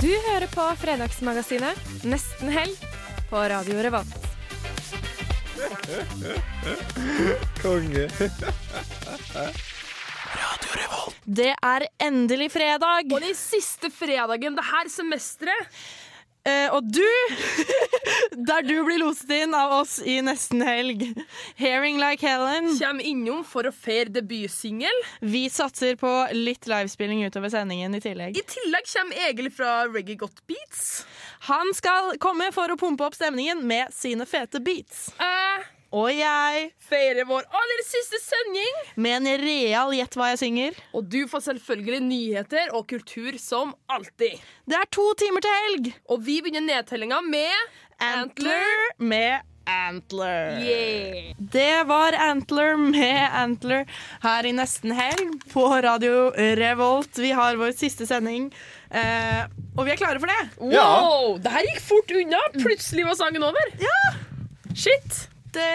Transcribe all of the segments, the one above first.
Du hører på Fredagsmagasinet Nesten helg på Radio Revolt. Konge. Det er endelig fredag! Og den siste fredagen det her semesteret. Eh, og du, der du blir loset inn av oss i nesten helg. Hearing Like Helen. Kommer innom for å feire debutsingel. Vi satser på litt livespilling utover sendingen i tillegg. I tillegg kommer Egil fra Reggae Got Beats. Han skal komme for å pumpe opp stemningen med sine fete beats. Jeg Og jeg feirer vår aller siste sending. med en real Gjett hva jeg synger. Og du får selvfølgelig nyheter og kultur som alltid. Det er to timer til helg! Og vi begynner nedtellinga med Antler med Antler. Yeah. Det var Antler med Antler her i nesten helg på Radio Revolt. Vi har vår siste sending, eh, og vi er klare for det. Wow, det her gikk fort unna. Plutselig var sangen over. Ja. Shit. Det,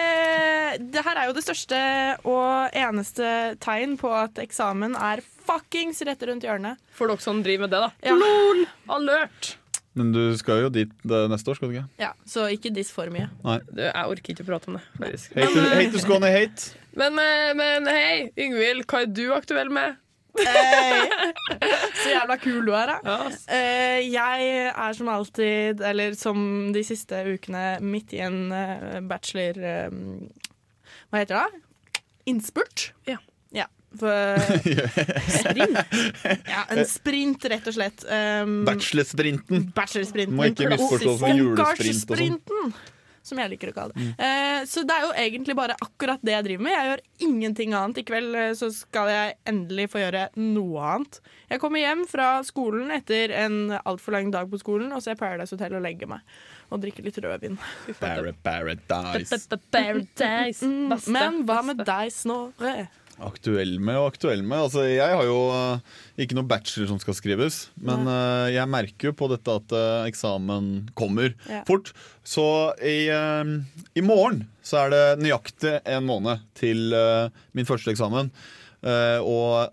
det her er jo det største og eneste tegn på at eksamen er fuckings rett rundt hjørnet. For dere som driver med det, da. Ja. Lol. Alert. Men du skal jo dit det neste år, skal du ikke? Ja, Så ikke diss for mye. Du, jeg orker ikke å prate om det. Hate, Hate, is gonna hate. Men, eh, men hei, Yngvild, hva er du aktuell med? Så jævla kul du er, da. Eh, jeg er som alltid, eller som de siste ukene, midt i en eh, bachelor eh, Hva heter det? Innspurt. Ja. Ja, for, ja, en sprint, rett og slett. Um, Bachelorsprinten. Bachelorsprinten. Må ikke misforstås med julesprint og sånn. Som jeg liker å kalle det. Eh, så det er jo egentlig bare akkurat det jeg driver med. Jeg gjør ingenting annet. I kveld eh, så skal jeg endelig få gjøre noe annet. Jeg kommer hjem fra skolen etter en altfor lang dag på skolen og ser Paradise Hotel og legger meg. Og drikker litt rødvin. Paradise. Paradise. Mm, men hva med deg, Snorre? Aktuell med og aktuell med. Altså, jeg har jo eh, ikke noe bachelor som skal skrives, men uh, jeg merker jo på dette at uh, eksamen kommer Ja. fort. Så i, i morgen så er det nøyaktig en måned til min første eksamen. Og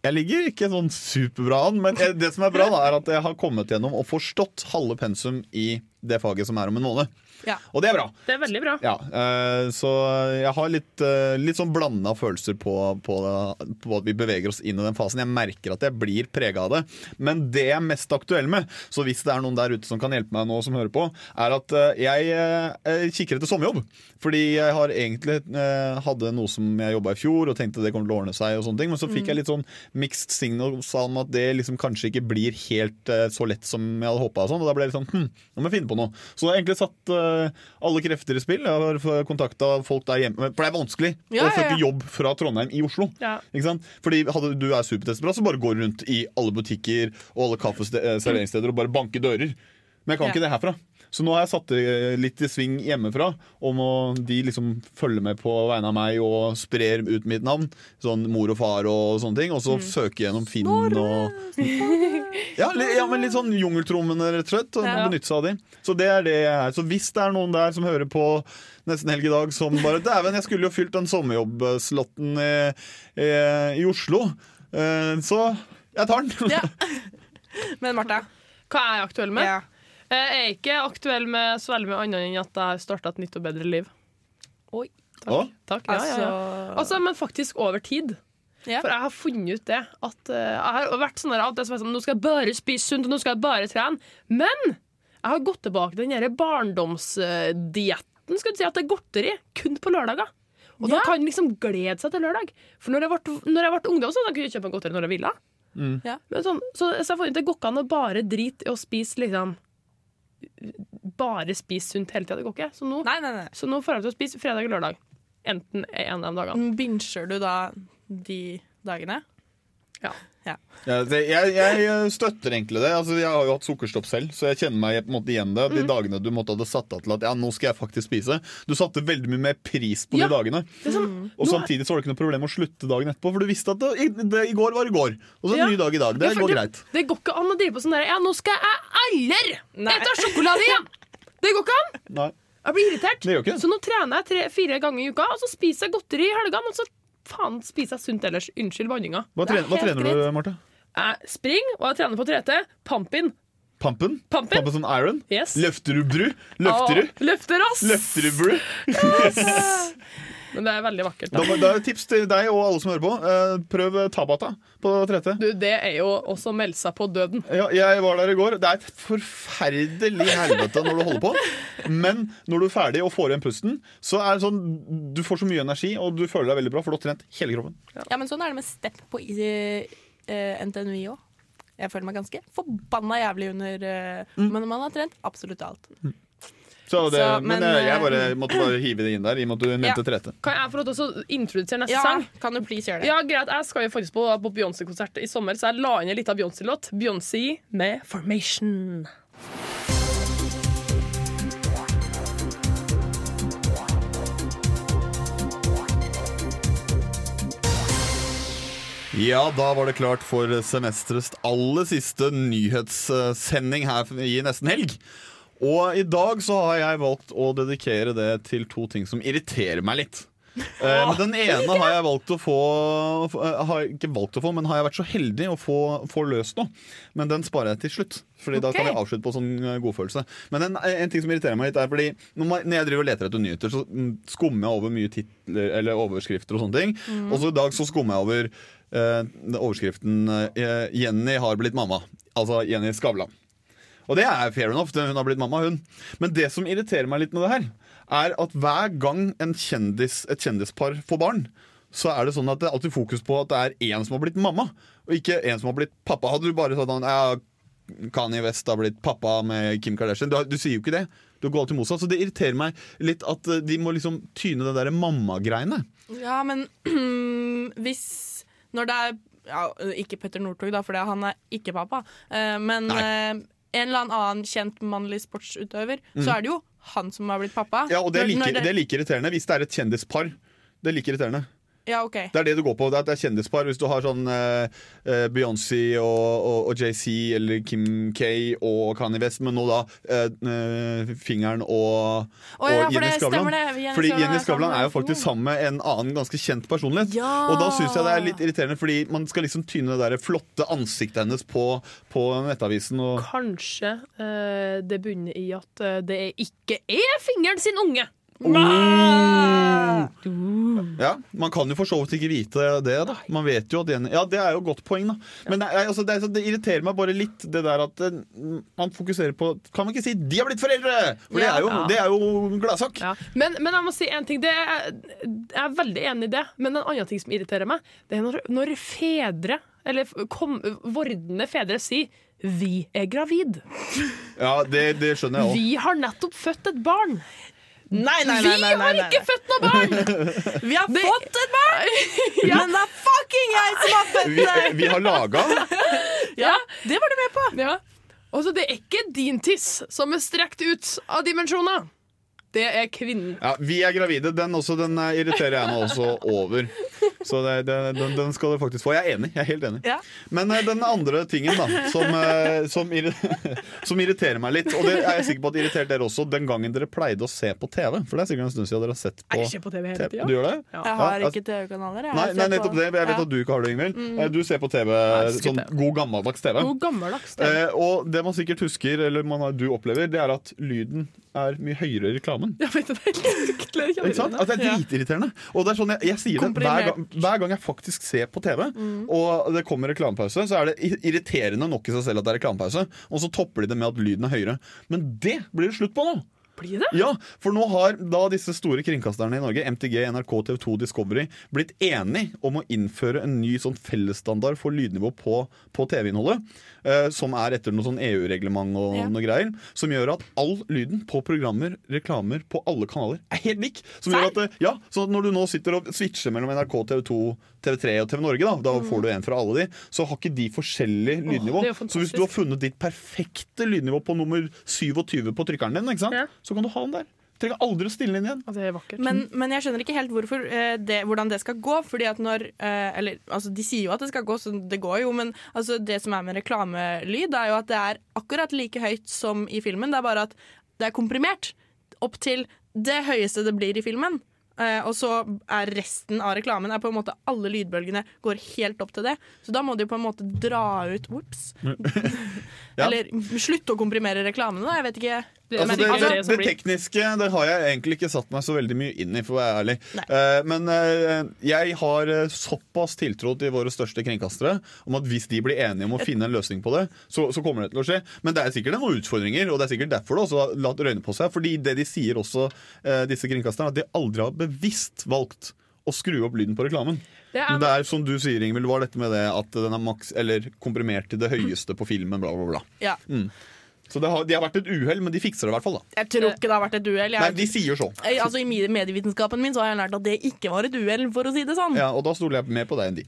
jeg ligger ikke sånn superbra an, men det som er bra, da, er at jeg har kommet gjennom og forstått halve pensum i det faget som er om en måned. Ja. Og det er bra. Det er veldig bra. Ja, eh, så jeg har litt, eh, litt sånn blanda følelser på, på, på at vi beveger oss inn i den fasen. Jeg merker at jeg blir prega av det. Men det jeg er mest aktuell med, så hvis det er noen der ute som kan hjelpe meg nå, som hører på, er at eh, jeg kikker etter sommerjobb. Fordi jeg har egentlig eh, hadde noe som jeg jobba i fjor og tenkte det kommer til å ordne seg, og sånne ting, men så fikk jeg litt sånn mixed signals om at det liksom kanskje ikke blir helt eh, så lett som jeg hadde håpa. Og, sånn, og da ble jeg litt sånn hm, nå må jeg finne på noe. Så jeg har egentlig satt eh, alle krefter i spill. Jeg har kontakta folk der hjemme. For det er vanskelig Ja, ja, å søke ja. jobb fra Trondheim i Oslo. Ja. Fordi hadde du er supertestbra, så bare går du rundt i alle butikker og alle kaffeserveringssteder og bare banker dører. Men jeg kan Ja. ikke det herfra. Så nå har jeg satt det litt i sving hjemmefra om å de liksom følger med på vegne av meg og sprer ut mitt navn. Sånn mor og far og sånne ting. Og så søke gjennom Finn og ja, li, ja, men litt sånn jungeltrommene, rett og slett. Og Ja. benytte seg av de. Så det er det jeg er. Så hvis det er noen der som hører på nesten helg i dag som bare Dæven, jeg skulle jo fylt den sommerjobbslotten i, i, i Oslo. Eh, Så jeg tar den. Ja. Men Martha? Hva er jeg aktuell med? Ja. Jeg er ikke aktuell med så veldig mye annet enn at jeg har starta et nytt og bedre liv. Oi. Å? Takk, ja, ja, ja. Altså, men faktisk over tid. Ja. For jeg har funnet ut det. At eh, Jeg har vært sånn at jeg sånn, Nå skal jeg bare spise sunt, og nå skal jeg bare trene. Men jeg har gått tilbake til den barndomsdietten. Skal du si at det er godteri kun på lørdager. Og da kan kan liksom glede seg til lørdag. For når jeg ble, når jeg ble ungdom, så kunne jeg kjøpe godteri når jeg ville. Ja. Men sånn, så, så jeg får ikke det går ikke an å bare drite i å spise liksom Bare spise sunt hele tida. Det går ikke. Så nå, Nei, nei, nei. så nå får jeg til å spise fredag og lørdag. Enten en av dagene. Binger du da de dagene? Ja. Ja, det, jeg, jeg støtter egentlig det. Altså, jeg har jo hatt sukkerstopp selv, så jeg kjenner meg på en måte igjen det. Mm. De dagene du måtte hadde satt av til at ja, nå skal jeg faktisk spise. Du satte veldig mye mer pris på Ja. de dagene. Sånn, Og samtidig så var det ikke noe problem å slutte dagen etterpå, for du visste at det, i, det, i går var i går. Og så en Ja. ny dag i dag. Det går greit. Det går ikke an å drive på sånn der Ja, nå skal jeg aldri Nei. ete sjokolade igjen! Det går ikke an! Nei. Jeg blir irritert. Det gjør ikke. Så nå trener jeg tre-fire ganger i uka, og så spiser jeg godteri i helgene, og så faen spiser jeg sunt ellers. Unnskyld banninga. Hva, tre hva trener, greit. du, Marte? Jeg springer, og jeg trener på 3T. Pump-in. Pampen? Pumpen. Pampen som iron? Yes. Løfter du bru? Løfter du? Løfter, oss! Løfter du bru? Men det er veldig vakkert. Da, Da. da er tips til deg og alle som hører på. Eh, prøv Tabata på 3T. Du, det er jo også å melde seg på døden. Ja, jeg var der i går. Det er et forferdelig helvete når du holder på. Men når du er ferdig og får igjen pusten, så er det sånn du får så mye energi, og du føler deg veldig bra, for du har trent hele kroppen. Ja, men sånn er det med step på eh, eh, NTNUI òg. Jeg føler meg ganske forbanna jævlig under mm. Men man har trent absolutt alt. Så det, Så, men, men, eh, jeg eh, bare måtte bare hive det inn der, i og med at du nevnte 3T. Kan jeg få lov til å introdusere neste Ja, sang? kan du please gjøre det? Ja, greit. Jeg skal jo faktisk på, på Beyoncé-konsert i sommer, så jeg la inn en liten Beyoncé-låt. Beyoncé med 'Formation'. Ja, da var det klart for semesterets aller siste nyhetssending her i Nesten Helg. Og i dag så har jeg valgt å dedikere det til to ting som irriterer meg litt. Eh, men den ene har jeg valgt å få eh, Har ikke valgt å få, men har jeg vært så heldig å få, få løst nå. Men den sparer jeg til slutt. Fordi da kan vi jeg avslutte på sånn eh, godfølelse. Men en, en ting som irriterer meg litt, er fordi når jeg driver og leter etter nyheter, så mm, skummer jeg over mye titler eller overskrifter og sånne ting. Og så i dag så skummer jeg over eh, overskriften eh, 'Jenny har blitt mamma'. Altså Jenny Skavlan. Og det er fair enough, hun har blitt mamma, hun. Men det som irriterer meg litt med det her, er at hver gang en kjendis, et kjendispar får barn, så er det sånn at det er alltid fokus på at det er én som har blitt mamma, og ikke en som har blitt pappa. Hadde du bare sagt at ja, Kanye West har blitt pappa med Kim Kardashian. Du, du sier jo ikke det. Du går alltid motsatt. Så det irriterer meg litt at eh, de må liksom tyne det derre mammagreiene. Ja, men hvis Når det er ja, Ikke Petter Northug, da, for han er ikke pappa. eh, men Nei. En eller annen kjent mannlig sportsutøver, så er det jo han som har blitt pappa. Mm. Ja, og det er like, det... det er like irriterende hvis det er et kjendispar. Det er like irriterende. Ja, okay. Det er det du går på. Det er, det er kjendispar. Hvis du har sånn eh, Beyoncé og, og, og JC eller Kim K og Kanye West, men nå da eh, eh, fingeren og, oh, ja, og Jenny Skavlan. Fordi Jenny Skavlan er jo faktisk sammen med en annen ganske kjent personlighet. Ja! Og da syns jeg det er litt irriterende, fordi man skal liksom tyne det der flotte ansiktet hennes på, på nettavisen. Og Kanskje uh, det bunner i at det ikke er fingeren sin unge. Ja, Man kan jo for så vidt ikke vite det. da Man vet jo at Jenny Ja, det er jo et godt poeng, da. Men nei, altså, det, det irriterer meg bare litt, det der at eh, man fokuserer på Kan man ikke si 'de har blitt foreldre'? For Ja. det er jo, Ja. det er jo gladsak. Ja. Men, men jeg må si en ting. Det er, jeg er veldig enig i det. Men en annen ting som irriterer meg, det er når, når fedre, eller kom, vordende fedre, sier 'vi er gravid'. Ja, det, det skjønner jeg òg. Vi har nettopp født et barn. Nei, nei, Vi nei, nei, nei, har ikke født noe barn! Vi har fått et barn! Men det er fucking jeg som har født Vi, det! vi har laga Ja. Det var du med på. Ja. Og så det er ikke din tiss som er strekt ut av dimensjoner. Det er kvinnen. ja, Vi er gravide. Den, også, den eh, irriterer jeg meg også over. Så det, det, den, den skal dere faktisk få. Jeg er enig. jeg er helt enig Ja. Men eh, den andre tingen da som, eh, som, som irriterer meg litt, og det er jeg sikker på at irritert dere også, den gangen dere pleide å se på TV. For det er sikkert en stund siden dere har sett på Jeg ser på TV hele tida. Du gjør det? Ja. Jeg har Ja, ikke TV-kanaler. Nei, nei, nettopp det. Jeg vet Ja. at du ikke har det, Ingvild. Eh, Du ser på TV, sånn TV. god gammeldags TV. God gammeldags TV. Eh, og det man sikkert husker, eller man du opplever, det er at lyden er mye høyere i reklamen. Jeg vet det, det er det er dritirriterende. Og det er sånn jeg, jeg sier det hver gang, hver gang jeg faktisk ser på TV, og det kommer reklamepause, så er det irriterende nok i seg selv at det er reklamepause, og så topper de det med at lyden er høyere. Men det blir det slutt på nå! Blir det? Ja, for nå har da disse store kringkasterne i Norge, MTG, NRK, TV 2, Discovery, blitt enige om å innføre en ny sånn fellesstandard for lydnivå på, på TV-innholdet. Eh, som er etter noe sånn EU-reglement og Ja. noe greier. Som gjør at all lyden på programmer, reklamer, på alle kanaler er helt lik. Som gjør at, eh, ja, så når du nå sitter og switcher mellom NRK, TV 2, TV3 og TV Norge, da, da får du en fra alle de, så har ikke de forskjellig lydnivå. er så hvis du har funnet ditt perfekte lydnivå på nummer 27 på trykkeren din, ikke sant? Ja. Så kan du ha den der. Du Trenger aldri å stille den inn igjen. Det er. Men, men jeg skjønner ikke helt hvorfor, eh, det, hvordan det skal gå. Fordi at når eh, Eller altså, de sier jo at det skal gå, så det går jo. Men altså, det som er med reklamelyd, er jo at det er akkurat like høyt som i filmen. Det er bare at det er komprimert opp til det høyeste det blir i filmen. Eh, og så er resten av reklamen er på en måte alle lydbølgene går helt opp til det. Så da må de jo på en måte dra ut Ops. Ja. Eller slutte å komprimere reklamene, da. Jeg vet ikke. Det- Altså, det, det, det tekniske det har jeg egentlig ikke satt meg så veldig mye inn i, for å være ærlig. Eh, men uh, jeg har eh, såpass tiltro til våre største kringkastere om at hvis de blir enige om å finne en løsning på det, så, så kommer det til å skje. Men det er sikkert noen utfordringer, og det er sikkert derfor det også har latt røyne på seg. Fordi det de sier også, uh, disse kringkasterne, at de aldri har bevisst valgt å skru opp lyden på reklamen. Det er- det er som du sier, Ingvild, var dette med det at den er maks, eller komprimert til det høyeste på filmen, bla, bla, bla. Ja. Så det har, de har vært et uhell, men de fikser det i hvert fall. da Jeg tror ikke det har vært et uhell. Nei, de sier så. Jeg, Altså, I medievitenskapen min så har jeg lært at det ikke var et uhell, for å si det sånn. Ja, Og da stoler jeg mer på deg enn de.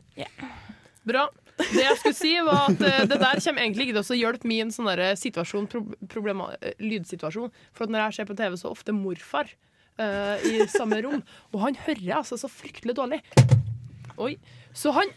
Bra. Det jeg skulle si var at uh, Det der kommer egentlig ikke til å hjelpe min sånn der situasjon, pro eh, lydsituasjon. For at når jeg ser på TV, så ofte morfar uh, i samme rom. Og han hører altså så fryktelig dårlig. Oi. Så han,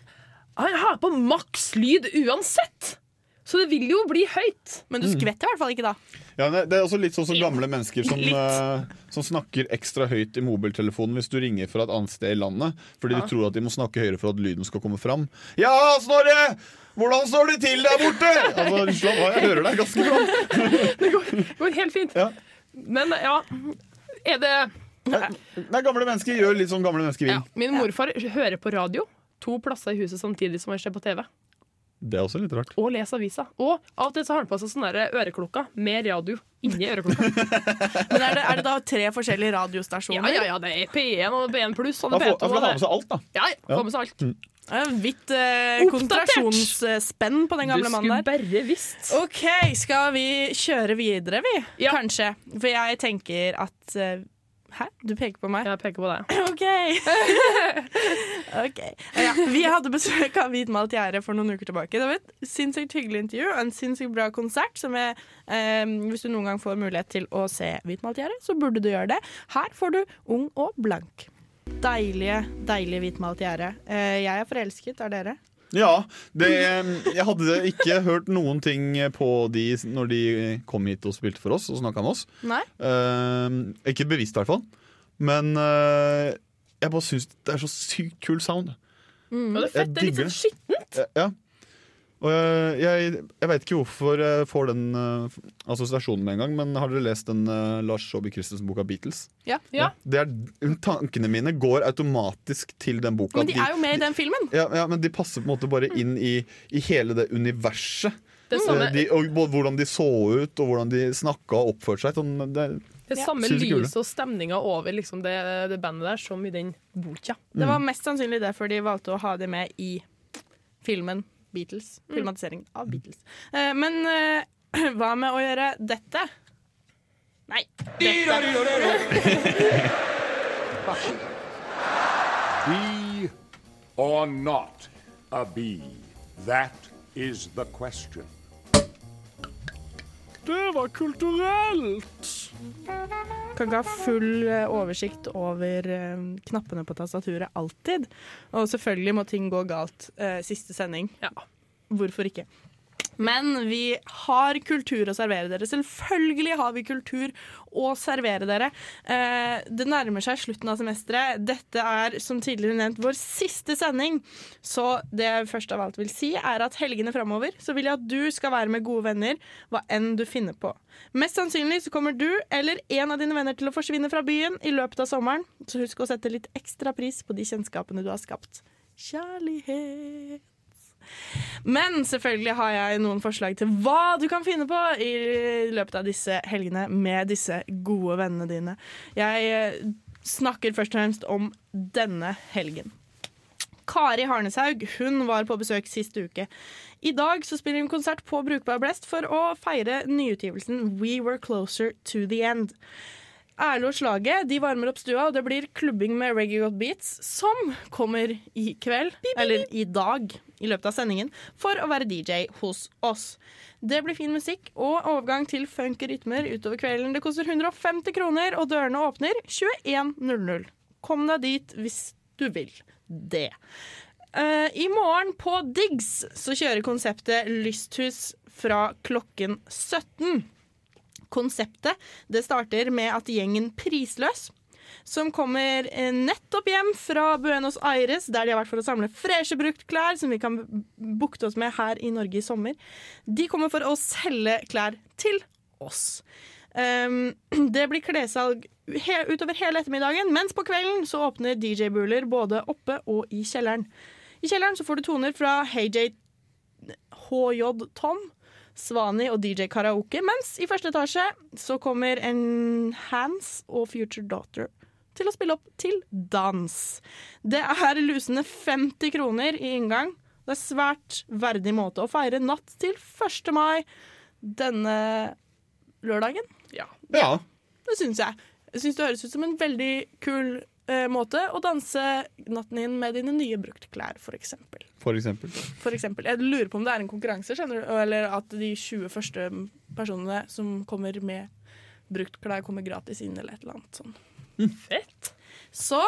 han har på maks lyd uansett. Så det vil jo bli høyt. Men du skvetter i hvert fall ikke da. Ja, det er også litt sånn som gamle mennesker som, eh, som snakker ekstra høyt i mobiltelefonen hvis du ringer fra et annet sted i landet. Fordi de tror at de må snakke høyere for at lyden skal komme fram. Ja, Snorre! Hvordan står det til der borte? Altså, slapp av, jeg hører deg ganske bra. Det går helt fint. Ja. Men ja, er det Nei, gamle mennesker gjør litt som gamle mennesker vil. ja, Min morfar hører på radio to plasser i huset samtidig som han ser på TV. Det er også litt rart. og lese avisa. Og av og til så har han på seg sånne øreklokka med radio inni øreklokka. Men er det, er det da tre forskjellige radiostasjoner? ja, ja, ja det er P1 og P1 pluss og Han det er får, han får ha med seg alt, da. Ja, ja, få med seg alt. Det er Vidt eh, konsentrasjonsspenn på den gamle mannen der. Du skulle bare visst. OK, skal vi kjøre videre, vi? Ja. Kanskje. For jeg tenker at eh, Hæ? Du peker på meg? Jeg peker på deg. OK. Ok. Ja, vi hadde besøk av Hvitmalt gjerde for noen uker tilbake. Det var et sinnssykt hyggelig intervju og en sinnssykt bra konsert. Som jeg, eh, hvis du noen gang får mulighet til å se Hvitmalt gjerde, så burde du gjøre det. Her får du Ung og blank. Deilige, deilige hvitmalt gjerde. Eh, jeg er forelsket. Er dere? Ja, det, jeg hadde ikke hørt noen ting på de når de kom hit og spilte for oss og snakka med oss. Nei? Uh, ikke bevisst, i hvert fall. Men uh, jeg bare syns det er så sykt kul sound. Og det er fett, det er litt sånn skittent. Ja. ja. Og jeg, jeg, jeg veit ikke hvorfor jeg får den uh, assosiasjonen med en gang, men har dere lest den uh, Lars Saabye Christensen-boka Beatles? Ja. Ja. Det er, tankene mine går automatisk til den boka. Men de er jo med i den filmen. ja, ja, men de passer på en måte bare inn i, i hele det universet. Det samme, Eh, De, og både hvordan de så ut, og hvordan de snakka og oppførte seg. Sånn, det, det samme det er kule. lyset og stemninga over liksom det, det bandet der som i den boka. Det var mest sannsynlig derfor de valgte å ha det med i filmen Beatles. Filmatiseringen av Beatles. Eh, men eh, hva med å gjøre dette? Nei. Dette. Bee or not a bee? That is the question. Det var kulturelt! Kan ikke ha full eh, oversikt over eh, knappene på tastaturet alltid. Og selvfølgelig må ting gå galt eh, siste sending. Ja. Hvorfor ikke? Men vi har kultur å servere dere. Selvfølgelig har vi kultur å servere dere. Eh, det nærmer seg slutten av semesteret. Dette er som tidligere nevnt vår siste sending. Så det jeg først av alt vil si, er at helgene framover så vil jeg at du skal være med gode venner, hva enn du finner på. Mest sannsynlig så kommer du eller en av dine venner til å forsvinne fra byen i løpet av sommeren. Så husk å sette litt ekstra pris på de kjennskapene du har skapt. Kjærlighet. Men selvfølgelig har jeg noen forslag til hva du kan finne på i løpet av disse helgene med disse gode vennene dine. Jeg eh, snakker først og fremst om denne helgen. Kari Harneshaug hun var på besøk sist uke. I dag så spiller hun konsert på Brukbar Blest for å feire nyutgivelsen We Were Closer to the End. Erle og Slaget de varmer opp stua, og det blir klubbing med Reggae Got Beats, som kommer i kveld, eller i dag, i løpet av sendingen, for å være DJ hos oss. Det blir fin musikk og overgang til funky rytmer utover kvelden. Det koster 150 kroner, og dørene åpner 21.00. Kom deg dit hvis du vil det. Uh, I morgen på Diggs så kjører konseptet Lysthus fra klokken 17. Konseptet det starter med at gjengen Prisløs, som kommer eh, nettopp hjem fra Buenos Aires, der de har vært for å samle freshe bruktklær som vi kan bukte oss med her i Norge i sommer, de kommer for å selge klær til oss. Um, det blir klessalg he utover hele ettermiddagen, mens på kvelden så åpner DJ-buler både oppe og i kjelleren. I kjelleren så får du toner fra HJ, HJ Tom, Svani og DJ Karaoke, mens i første etasje så kommer en Hands og Future Daughter til å spille opp til dans. Det er lusende 50 kroner i inngang. Det er svært verdig måte å feire natt til 1. mai denne lørdagen. Ja. Ja. Det syns jeg. Jeg syns det høres ut som en veldig kul eh, måte å danse natten inn med dine nye bruktklær, for eksempel. For eksempel. For eksempel. Jeg lurer på om det er en konkurranse, skjønner du? Eller at de 20 første personene som kommer med bruktklær, kommer gratis inn, eller et eller annet sånn. Fett. Så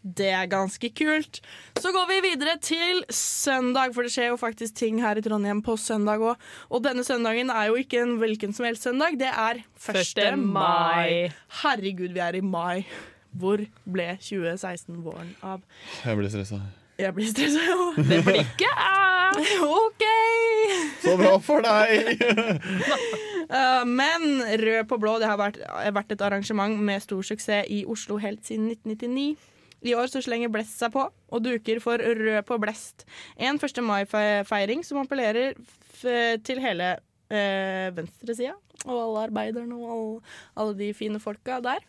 det er ganske kult. Så går vi videre til søndag, for det skjer jo faktisk ting her i Trondheim på søndag òg. Og denne søndagen er jo ikke en hvilken som helst søndag, det er 1. mai. Herregud, vi er i mai. Hvor ble 2016 våren av? Jeg blir stressa. Jeg blir stressa, jo. Det blir ikke. OK! Så bra for deg! Uh, men Rød på blå det har vært, vært et arrangement med stor suksess i Oslo helt siden 1999. I år så slenger Blest seg på og duker for Rød på Blest. En 1. mai-feiring som appellerer f til hele uh, venstresida. Og alle arbeiderne og alle, alle de fine folka der.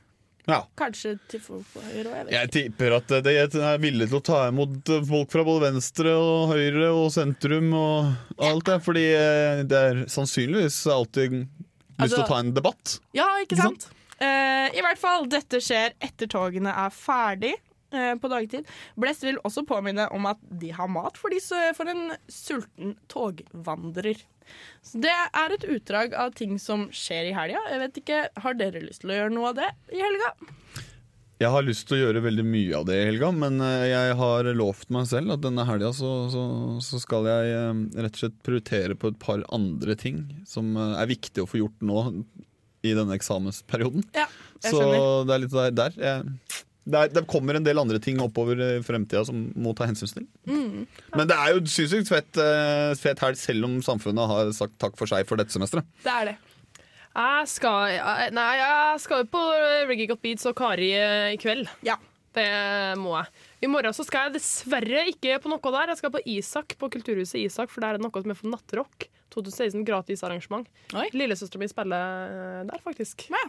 Ja. Kanskje til folk på høyre òg, jeg vet Jeg tipper at de er villige til å ta imot folk fra både venstre og høyre og sentrum og alt det, fordi eh, det er sannsynligvis alltid lyst til Altså- å ta en debatt. Ja, ikke Ikke sant? Uh, I hvert fall, dette skjer etter togene er ferdig uh, på dagtid. Blest vil også påminne om at de har mat for, de, for en sulten togvandrer. Så det er et utdrag av ting som skjer i helga. Jeg vet ikke, Har dere lyst til å gjøre noe av det i helga? Jeg har lyst til å gjøre veldig mye av det i helga, men eh, jeg har lovt meg selv at denne helga så, så, så skal jeg eh, rett og slett prioritere på et par andre ting som eh, er viktig å få gjort nå i denne eksamensperioden. Ja, jeg Så skjønner. det er litt der. der. Jeg, det, er, det kommer en del andre ting oppover i fremtida som må ta hensyn til. Mm. Men det er jo sinnssykt fett, eh, fett helg, selv om samfunnet har sagt takk for seg for dette semesteret. Det er det. Jeg skal, nei, jeg skal jo på Reggae Got Beats og Kari eh, i kveld. Ja. Det må jeg. I morgen så skal jeg dessverre ikke på noe der. Jeg skal på Isak, på Kulturhuset Isak, for der er det noe som er for nattrock. 2016 gratis arrangement. Lillesøstera mi spiller eh, der, faktisk. Ja.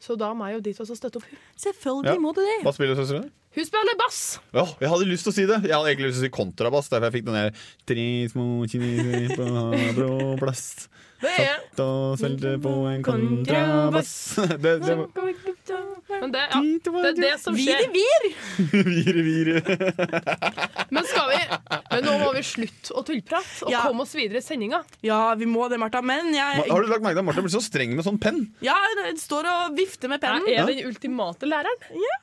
Så da må jeg jo dit og støtte opp. Selvfølgelig Ja. må du det. Hva spiller søstera? Hun spiller bass! Ja, jeg hadde lyst til å si det. Jeg hadde egentlig lyst til å si kontrabass. Derfor jeg fikk den der Tre små kineser på blå plast er Satt og spilte på en kontrabass. Det, det Men det, ja, det er det som skjer. Vir! Vire, vir, Men skal vi Men nå må vi slutte å tullprate og Ja. komme oss videre i sendinga. Ja, vi må det, Martha. Men jeg Har du lagt merke til at Martha blir så streng med sånn penn? Ja, hun står og vifter med pennen. Jeg er den ultimate læreren. Ja.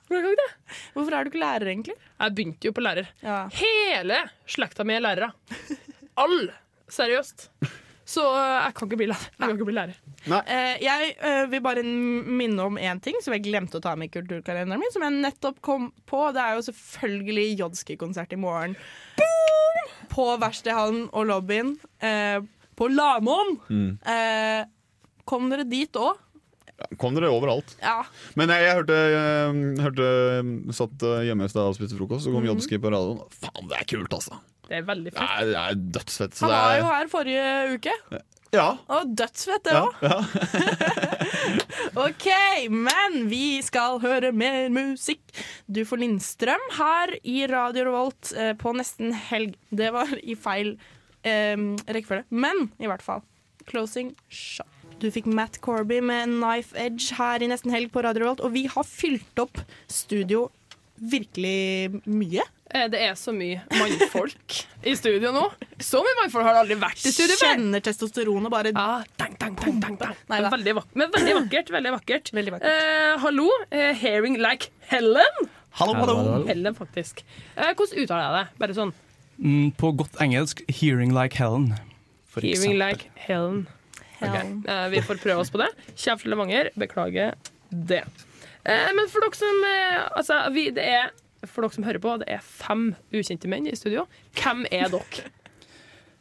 Hvorfor er du ikke lærer, egentlig? Jeg begynte jo på lærer. Ja. Hele slekta mi er lærere. All. Seriøst. Så eh, jeg kan ikke bli lærer. Jeg ikke bli lærer. Eh, jeg eh, vil bare minne om én ting som jeg glemte å ta med i kulturkalenderen min. Som jeg nettopp kom på. Det er jo selvfølgelig Jodski-konsert i morgen. På Verkstedhallen og lobbyen. Eh, på Lamoen. Mm. Eh, kom dere dit òg? Kom dere overalt. Ja. Men jeg, jeg hørte, jeg hørte Satt hjemme i stad og spiste frokost, så kom Mhm. Jodski på radioen. Faen, det er kult, altså! Det er veldig fett. Nei, det er dødsfett. Så Han det var er, jo her forrige uke. ja, Og dødsfett, det òg. ja. OK, men vi skal høre mer musikk. Du får Lindstrøm her i Radio Revolt eh, på nesten helg. Det var i feil eh, rekkefølge, men i hvert fall. Closing shot. Du fikk Matt Corby med Knife Edge her i nesten helg på Radio Revolt, og vi har fylt opp studio virkelig mye. Eh, Det er så mye mannfolk i studio nå. Så mye mannfolk har det aldri vært i studio før. Kjenner testosteron og bare ah, dang, dang, dang, dang, dang. Nei veldig, vak men veldig vakkert. Veldig vakkert. Veldig vakkert. Eh, hallo, eh, hearing like Helen. Hallo, hallo. Helen, faktisk. Eh, hvordan uttaler jeg det? Bare sånn Mm, på godt engelsk 'hearing like Helen'. For hearing eksempel. like Helen. Helen. eh, vi får prøve oss på det. Kjære fra Levanger, beklager det. Eh, men for dere som eh, Altså, vi, det er for dere som hører på, det er fem ukjente menn i studio. Hvem er dere?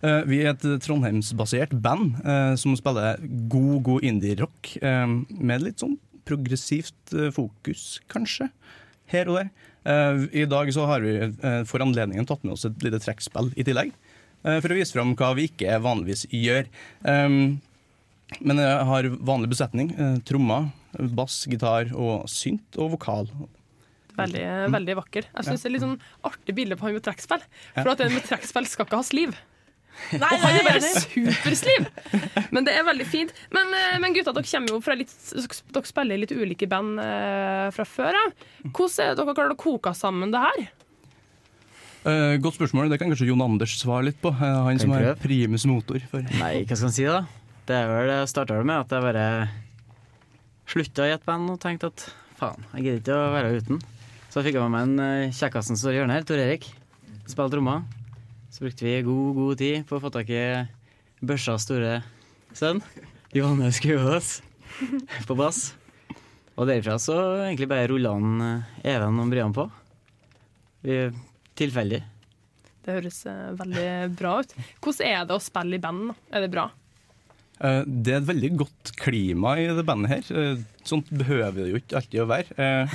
Eh, vi er et trondheimsbasert band eh, som spiller god, god indie-rock. eh, med litt sånn progressivt eh, fokus, kanskje, her og der. Eh, I dag så har vi eh, for anledningen tatt med oss et lite trekkspill i tillegg. for å vise fram hva vi ikke vanligvis gjør. Men jeg har vanlig besetning. trommer, bass, gitar og synt og vokal. Veldig, veldig vakker. Jeg syns det er litt sånn artig bilde på han med trekkspill. For at en med trekkspill skal ikke ha sliv. Nei, Og han er bare supersliv! Men det er veldig fint. Men, eh, men gutta, dere kommer jo fra litt Dere spiller i litt ulike band eh, fra før av. Hvordan er det dere klarer å koke sammen det her? Uh, godt spørsmål. Det kan kanskje Jon Anders svare litt på. Uh, han som er primus motor. For. Nei, hva skal han si da? Det er vel, det starta med at jeg bare slutta i et band og tenkte at faen, jeg gidder ikke å være uten. Så fikk jeg med meg en uh, kjekkasen som står i hjørnet her, Tor Erik. Spilte trommer. Så brukte vi god, god tid på å få tak i Børsas store sønn, Johannes Skuås, på bass. Og derifra så egentlig bare rulla han eh, Even og Brian på. Tilfeldig. Det høres eh, veldig bra ut. Hvordan er det å spille i band? Er det bra? Eh, det er et veldig godt klima i det bandet her. Eh, sånt behøver det jo ikke alltid å være. Eh,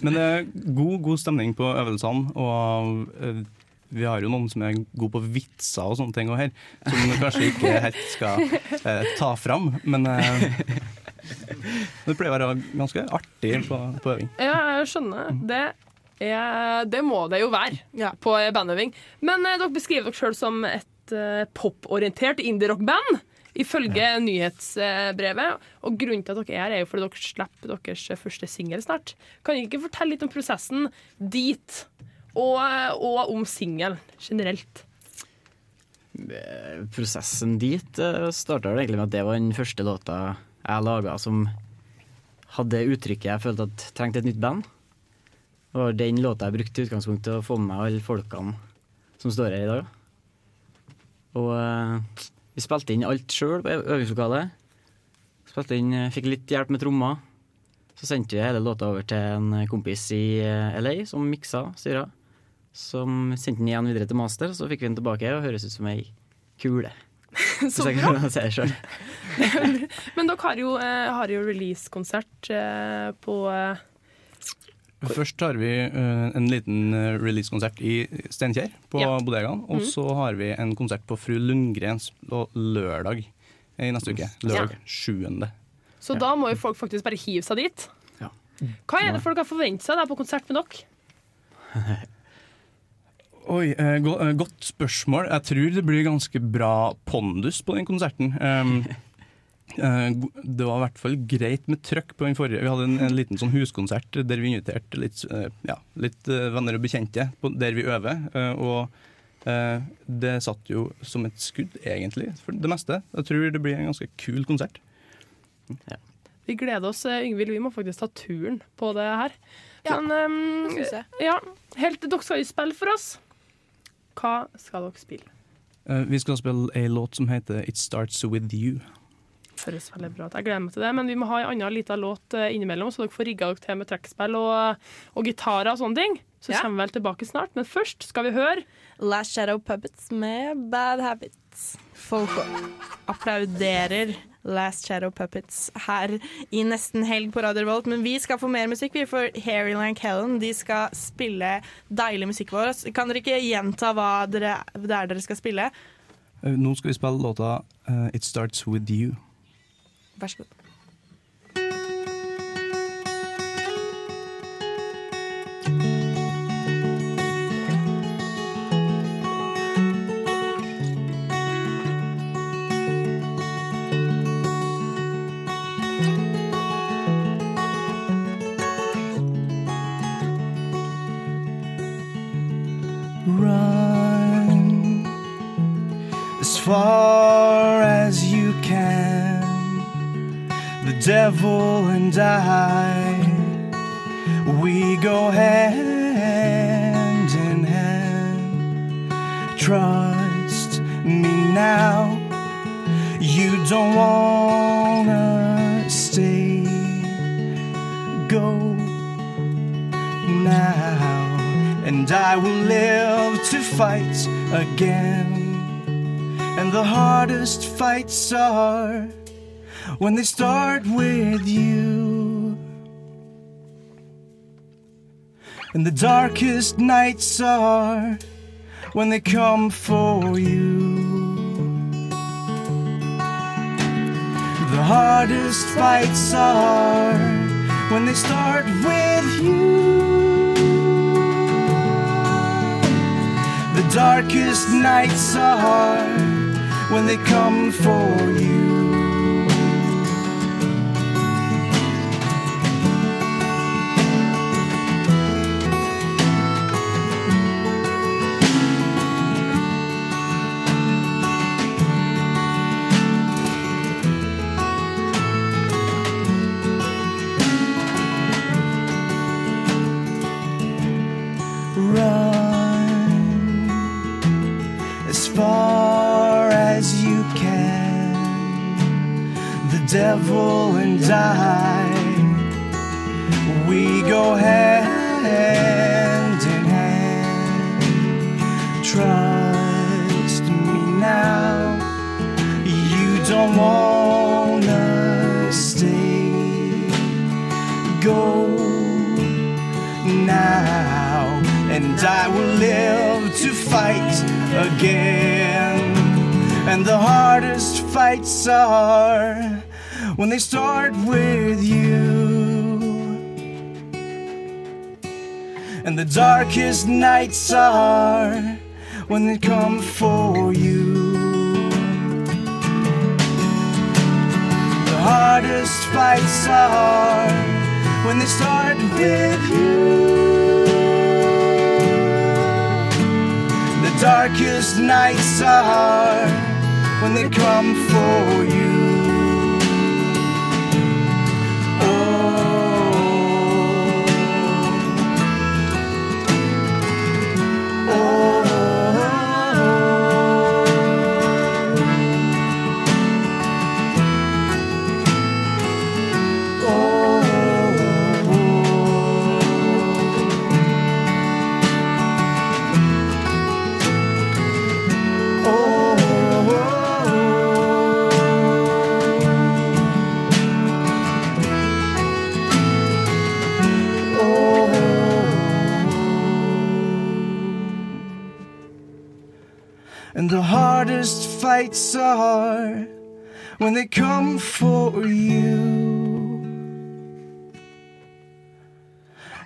men det er god, god stemning på øvelsene, og vi har jo noen som er gode på vitser og sånne ting òg her, som vi kanskje ikke helt skal ta fram. Men det pleier å være ganske artig på, på øving. Ja, jeg skjønner. Det, ja, det må det jo være Ja. på bandøving. Men eh, dere beskriver dere sjøl som et eh, poporientert indie-rock-band. Ifølge nyhetsbrevet. Og grunnen til at dere er her, er jo fordi dere slipper deres første singel snart. Kan dere ikke fortelle litt om prosessen dit, og, og om singelen generelt? Eh, Prosessen dit uh, starta egentlig med at det var den første låta jeg laga som hadde uttrykket jeg følte at trengte et nytt band. Det var den låta jeg brukte i utgangspunktet til å få med meg alle folkene som står her i dag. Og eh, vi spilte inn alt sjøl på øvingslokalet. Spilte inn, eh, Fikk litt hjelp med trommer. Så sendte vi hele låta over til en kompis i eh, LA som miksa styra. Som sendte den igjen videre til master, så fikk vi den tilbake og høres ut som ei kule. Så bra. Men dere har jo, eh, har jo releasekonsert på Først har vi eh, en liten eh, releasekonsert i Steinkjer, på Ja. bodegaen. Og så har vi en konsert på Fru Lundgrens på lørdag i neste uke. Lørdag 7. Så da må jo folk faktisk bare hive seg dit. Ja. Hva er det folk har forventet seg på konsert med dere? Oi, eh, go eh, Godt spørsmål. Jeg tror det blir ganske bra pondus på den konserten. Um, eh, det var i hvert fall greit med trøkk på den forrige. Vi hadde en, en liten sånn huskonsert der vi inviterte litt, eh, ja, litt eh, venner og bekjente på, der vi øver. eh, og eh, det satt jo som et skudd, egentlig, for det meste. Jeg tror det blir en ganske kul konsert. Vi gleder oss, eh, Yngvild. Vi må faktisk ta turen på det her. Ja, Men um, synes jeg. ja, helt, dere skal jo spille for oss. Hva skal dere spille? Eh, vi skal spille ei låt som heter It Starts With You. Høres veldig bra ut. Jeg gleder meg til det. Men vi må ha en annen liten låt eh, innimellom, så dere får rigga dere til med trekkspill og, og gitarer og sånne ting. Så Ja. kommer vi vel tilbake snart. Men først skal vi høre Last Shadow Puppets med Bad Habits. Folk applauderer Last Shadow Puppets her i nesten helg på Radio Revolt. Men vi skal få mer musikk, vi. For Harry Lank Helen de skal spille deilig musikk for oss. Kan dere ikke gjenta hva dere, det er dere skal spille? Eh, Nå skal vi spille låta uh, It Starts With You. Vær så god. Devil and I, we go hand in hand. Trust me now, you don't wanna stay. Go now, and I will live to fight again. And the hardest fights are when they start with you. And the darkest nights are when they come for you. The hardest fights are when they start with you. The darkest nights are when they come for you. Devil and I, we go hand in hand. Trust me now, you don't wanna stay. Go now, and I will live to fight again. And the hardest fights are when they start with you. And the darkest nights are when they come for you. The hardest fights are when they start with you. The darkest nights are when they come for you. Fights are when they come for you.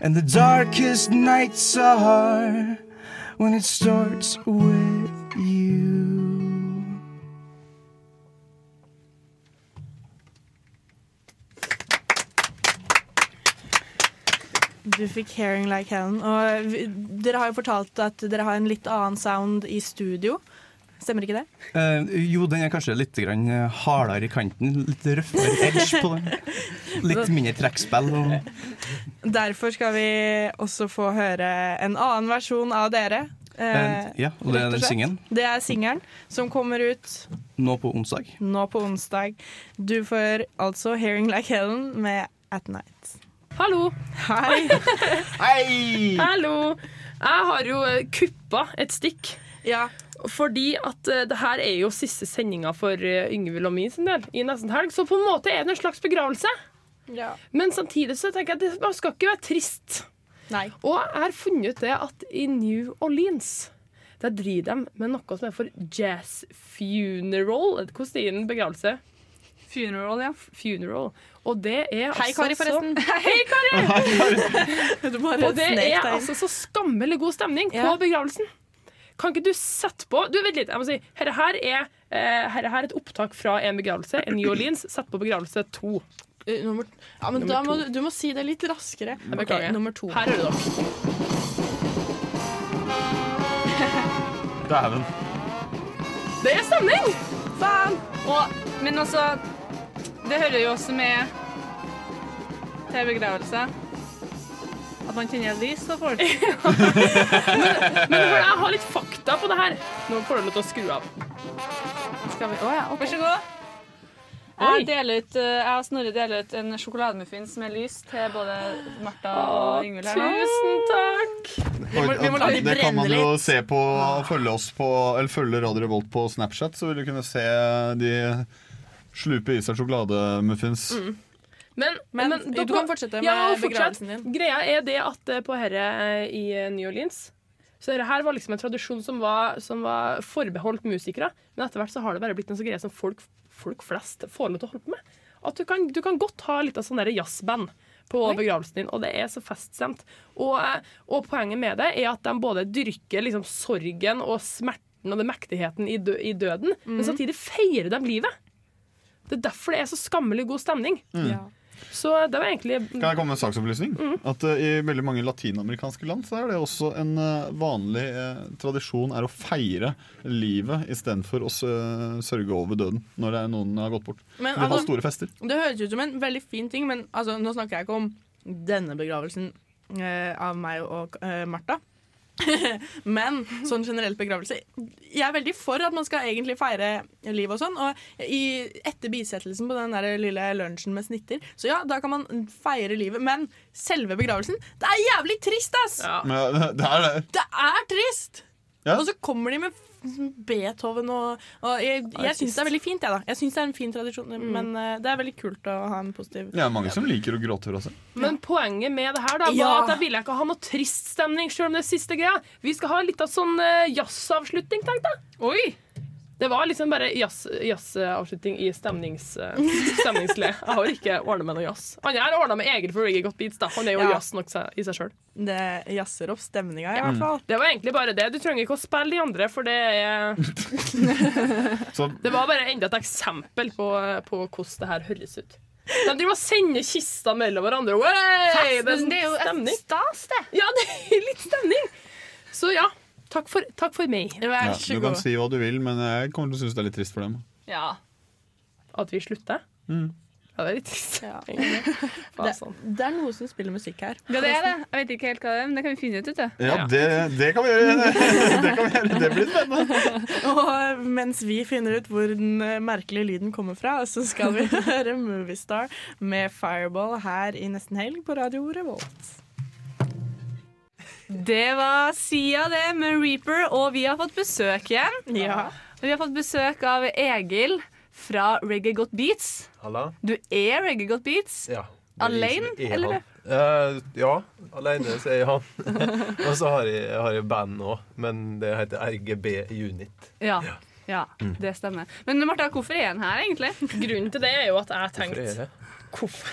And the darkest nights are when it starts with you. Du fikk 'Hearing Like Helen'. Dere har jo fortalt at dere har en litt annen sound i studio. Stemmer ikke det? Uh, jo, den er kanskje litt grann eh, hardere i kanten. Litt røffere edge på den. Litt mindre trekkspill. Og Derfor skal vi også få høre en annen versjon av dere. Eh, Eh, ja, og det er den singelen. Det er singelen som kommer ut nå på onsdag. nå på onsdag. Du får altså 'Hearing Like Helen' med 'At Night'. Hallo! Hei! Hallo! Jeg har jo kuppa et stikk. Ja, Fordi at uh, det her er jo siste sendinga for uh, Yngvild og min sin del i nesten helg, så på en måte er det en slags begravelse. Ja. Men samtidig så tenker jeg at det man skal ikke være trist. Nei. Og jeg har funnet ut det at i New Orleans der driver de med noe som er for jazz funeral. Hvordan sier en begravelse? Funeral, ja. Funeral. Og det er Hei, altså forresten. så- forresten. Hei, Kari! Du bare Og det er deg altså så skammelig god stemning Ja. på begravelsen. Kan ikke du sette på Du, vent litt. jeg må si Herre her er, eh, herre her er et opptak fra en begravelse. En New Orleans. Sett på begravelse to. Uh, nummer, ja, men Nummer da må to. du, du må si det litt raskere. Okay, okay. Ok, nummer to. Her hører dere. Dæven. Det er stemning! Faen! Og, men altså Det hører jo også med til begravelse. At man tenner lys på folk. Men jeg har litt fakta på det her. Nå får du lov til å skru av. Skal vi? Å ja, Vær så god. Jeg, deler ut, eh, jeg og Snorre deler ut en sjokolademuffins med lys til både Martha og Yngvild her. Tusen takk! Vi må- vi må la det kan man jo litt. se på følge oss på Eller følge Radio Revolt på Snapchat, så vil du kunne se de slupe i seg sjokolademuffins. Mm. Men, Men, men du kan fortsette Ja, med begravelsen din. Greia er det at eh, på herre eh, i eh, New Orleans så dette her var liksom en tradisjon som var, som var forbeholdt musikere. Men etter hvert så har det bare blitt en sånn greie som folk, folk flest får lov til å holde på med. At du kan, du kan godt ha litt av sånn jazzband på begravelsen din, og det er så feststemt. Og, og poenget med det er at de både dyrker liksom sorgen og smerten og den mektigheten i, dø i døden, men samtidig feirer de livet. Det er derfor det er så skammelig god stemning. Ja. Så det var egentlig Kan jeg komme med en saksopplysning? At uh, I veldig mange latinamerikanske land så er det også en uh, vanlig uh, tradisjon er å feire livet istedenfor å sø- sørge over døden når det er noen har gått bort. Men Vi har altså, store fester. Det høres ut som en veldig fin ting, men altså, nå snakker jeg ikke om denne begravelsen av meg og uh, Martha. men sånn generelt begravelse Jeg er veldig for at man skal egentlig feire liv og sånn. Og i, etter bisettelsen på den der lille lunsjen med snitter, så ja, da kan man feire livet. Men selve begravelsen, det er jævlig trist, ass! Ja. Ja, det- det er det. Det er trist! Ja. Og så kommer de med Beethoven og, og Jeg, jeg syns det er veldig fint, jeg, da. Jeg synes det er en fin tradisjon, men uh, det er veldig kult å ha en positiv Det er mange som liker å gråte også. Men poenget med det her da, var Ja. at jeg ville ikke ha noe trist stemning, selv om det er siste greia. Vi skal ha litt av sånn uh, jazzavslutning, tenkte jeg. Oi! Det var liksom bare jazz- jazzavslutning i stemnings, uh, stemningsle. Jeg har ikke ordna med noe jazz. Han har ordna med Egil for Reggae Got Beats. da. Han er jo Ja. jazz nok i seg sjøl. Det jazzer opp stemninga, i hvert fall. Det var egentlig bare det. Du trenger ikke å spille de andre, for det er Det var bare enda et eksempel på, på hvordan det her høres ut. De driver og sender kister mellom hverandre. Wey! Det er, jo stemning. stas, det. Ja, det er litt stemning. Så ja, takk for, takk for meg. Vær ja, god. du kan si hva du vil, men jeg kommer til å synes det er litt trist for dem. Ja. At vi slutter. Mm. Ja, det er litt trist. Ja. Det, sånn. det er noe som spiller musikk her. ja, det er det. Jeg vet ikke helt hva det er, men det kan vi finne ut. vet. Ja, Ja. det, det kan vi gjøre. Det, kan vi gjøre. det blir spennende. Og mens vi finner ut hvor den eh, merkelige lyden kommer fra, så skal vi høre Moviestar med Fireball her i Nesten Helg på Radio Revolt. Det var Sia, det, med Reaper, og vi har fått besøk igjen. Ja. Vi har fått besøk av Egil fra Reggae Got Beats. Halla? Du er Reggae Got Beats. Ja. Alene, er eller? Eh, ja, alene så er jeg han. Og så har jeg, jeg har jeg band nå, men det heter RGB Unit. Ja. ja, det stemmer. Men Martha, hvorfor er han her, egentlig? Grunnen til det er jo at jeg tenkte? Hvorfor?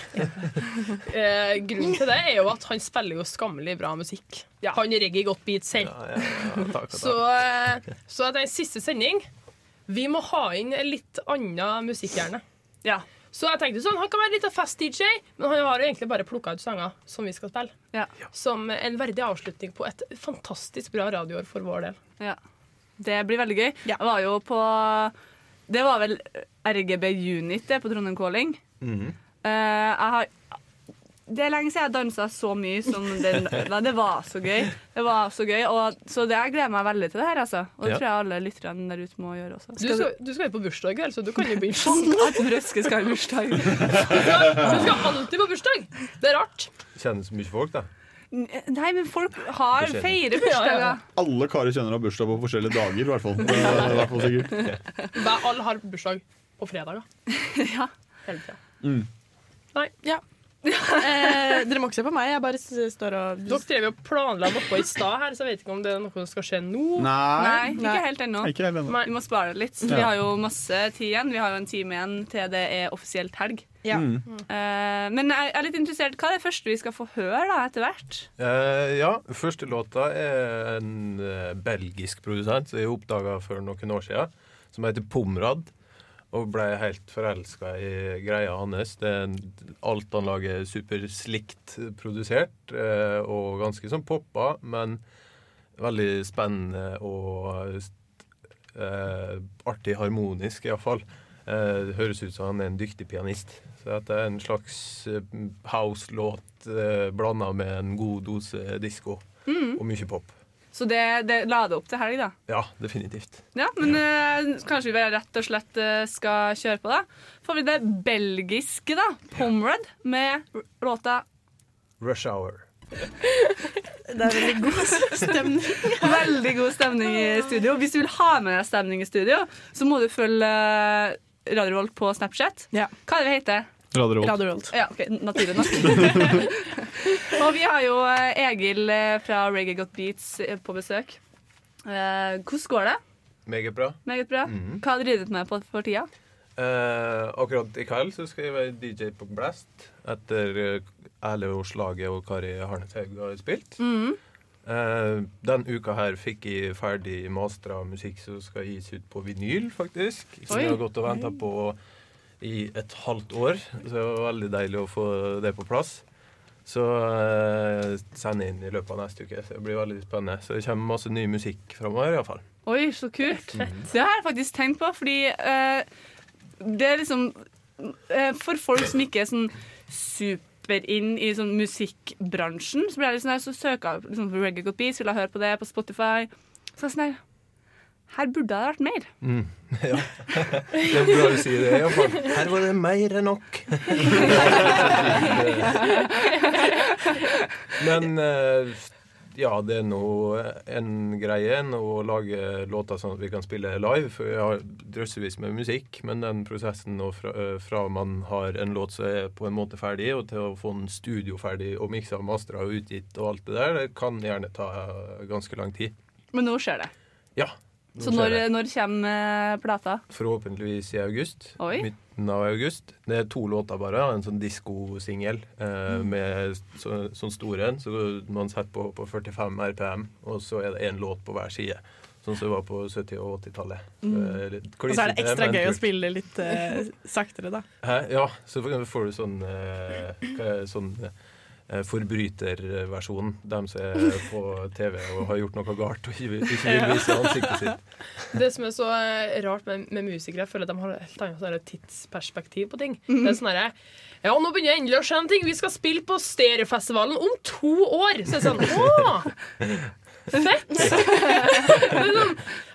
eh, grunnen til det er jo at han spiller jo skammelig bra musikk. Han regger godt beat selv. Ja, ja, ja. Så, eh, så den siste sending Vi må ha inn litt annen musikkhjerne. Ja. Så jeg tenkte sånn, Han kan være litt av fest-DJ, men han har jo egentlig bare plukka ut sanger som vi skal spille. Ja. Som en verdig avslutning på et fantastisk bra radioår for vår del. ja. Det blir veldig gøy. Jeg var jo på Det var vel RGB Unit det, på Trondheim Calling. Mhm. Eh, jeg har det er lenge siden jeg dansa så mye som den. Det var så gøy. Det var så gøy, og, Så det, jeg gleder meg veldig til det her. Altså. Og det Ja. tror jeg alle lytterne der ute må gjøre også. Du skal, du skal jo på bursdag i kveld, så du kan jo begynne. At Røske skal i bursdag. Du skal alltid på bursdag! Det er rart. Kjenner så mye folk, da. Nei, men folk har feirer bursdager. Alle karer kjenner har bursdag på forskjellige dager, i hvert fall. Det er i hvert fall sikkert. Alle har bursdag på fredager. ja. Hele tida. Mm. Nei. Ja. Eh, dere må ikke se på meg, jeg bare s- står og Dere drev jo og planla noe i stad her, så jeg vet ikke om det er noe som skal skje nå. Nei, ikke helt ennå. Ikke helt ennå. Vi må spare det litt. Ja. Vi har jo masse tid igjen. Vi har jo en time igjen til det er offisielt helg. Ja. Mm. Eh, men jeg er litt interessert. Hva er det første vi skal få høre da, etter hvert? Eh, ja, første låta er en eh, belgisk produsent som jeg oppdaga for noen år siden, som heter Pomrad. Og ble helt forelska i greia hans. Det er alt han lager, er superslikt produsert eh, og ganske sånn poppa, men veldig spennende og eh, artig harmonisk, iallfall. Eh, det høres ut som han er en dyktig pianist. Så dette er en slags eh, house-låt eh, blanda med en god dose disko Mm. og mye pop. Så det, det la det opp til helg, da. Ja, definitivt. Ja, men eh, kanskje vi bare rett og slett eh, skal kjøre på, da. Får vi det belgiske, da. Pomrad med låta Rush Hour. Det er veldig god stemning. Veldig god stemning i studio. Hvis du vil ha med deg stemning i studio, så må du følge eh, Radio Volt på Snapchat. Hva er det vi heter? Radio Revolt. Radio Revolt. Ja, ok, naturlig nok. Og vi har jo eh, Egil eh, fra Reggae Got Beats eh, på besøk. Eh, hvordan går det? Meget bra. Meget bra. Mhm. Hva har du med på for tida? Eh, akkurat i kveld så skal jeg være DJ på Blast etter Erle Årslaget og Kari Harneshaug har spilt. Mm -hmm. Uh, den uka her fikk jeg ferdig mastra musikk som skal gis ut på vinyl, faktisk. Som jeg har gått og venta på i et halvt år. Så det var veldig deilig å få det på plass. Så uh, jeg inn i løpet av neste uke. Så det blir veldig spennende. Så det kommer masse ny musikk framover, iallfall. Oi, så kult. Det har jeg faktisk tenkt på, fordi eh, det er liksom eh, For folk som ikke er sånn super inn i sånn musikkbransjen, så blir litt sånn her, så søker jeg liksom, på Reggae Beats, vil jeg høre på det på Spotify. Så er jeg sånn her Her burde det vært mer. Mm. Ja. Det er bra du sier det, iallfall. Her var det mer enn nok. Men eh, ja, det er nå en greie enn å lage låter sånn at vi kan spille live. For jeg har drøssevis med musikk, men den prosessen nå fra, eh, fra man har en låt som er på en måte ferdig, og til å få den studioferdig og miksa og mastra og utgitt og alt det der, det kan gjerne ta ganske lang tid. Men nå skjer det. Ja. Så når, når kommer eh, plata? Forhåpentligvis i august. Oi. Midten av august. Det er to låter bare. En sånn diskosingel eh, Mm. med så, sånn store en. Så man setter på, på 45 RPM, og så er det én låt på hver side. Sånn som det var på 70- og 80-tallet. Mm. Og så er det ekstra gøy å spille litt eh, saktere, da. Hæ? Ja, så får du sånn, eh, hva er det, sånn eh, forbryterversjon. Dem som er på TV og har gjort noe galt og ikke vil, ikke vil vise ansiktet sitt. Det som er så eh, rart med, med musikere, jeg føler at de har et helt annet sånn tidsperspektiv på ting. Mhm. Det er sånn herre Ja, nå begynner jeg endelig å skjønne ting. Vi skal spille på Stereofestivalen om to år! Så er det sånn Å! Fett! sånn,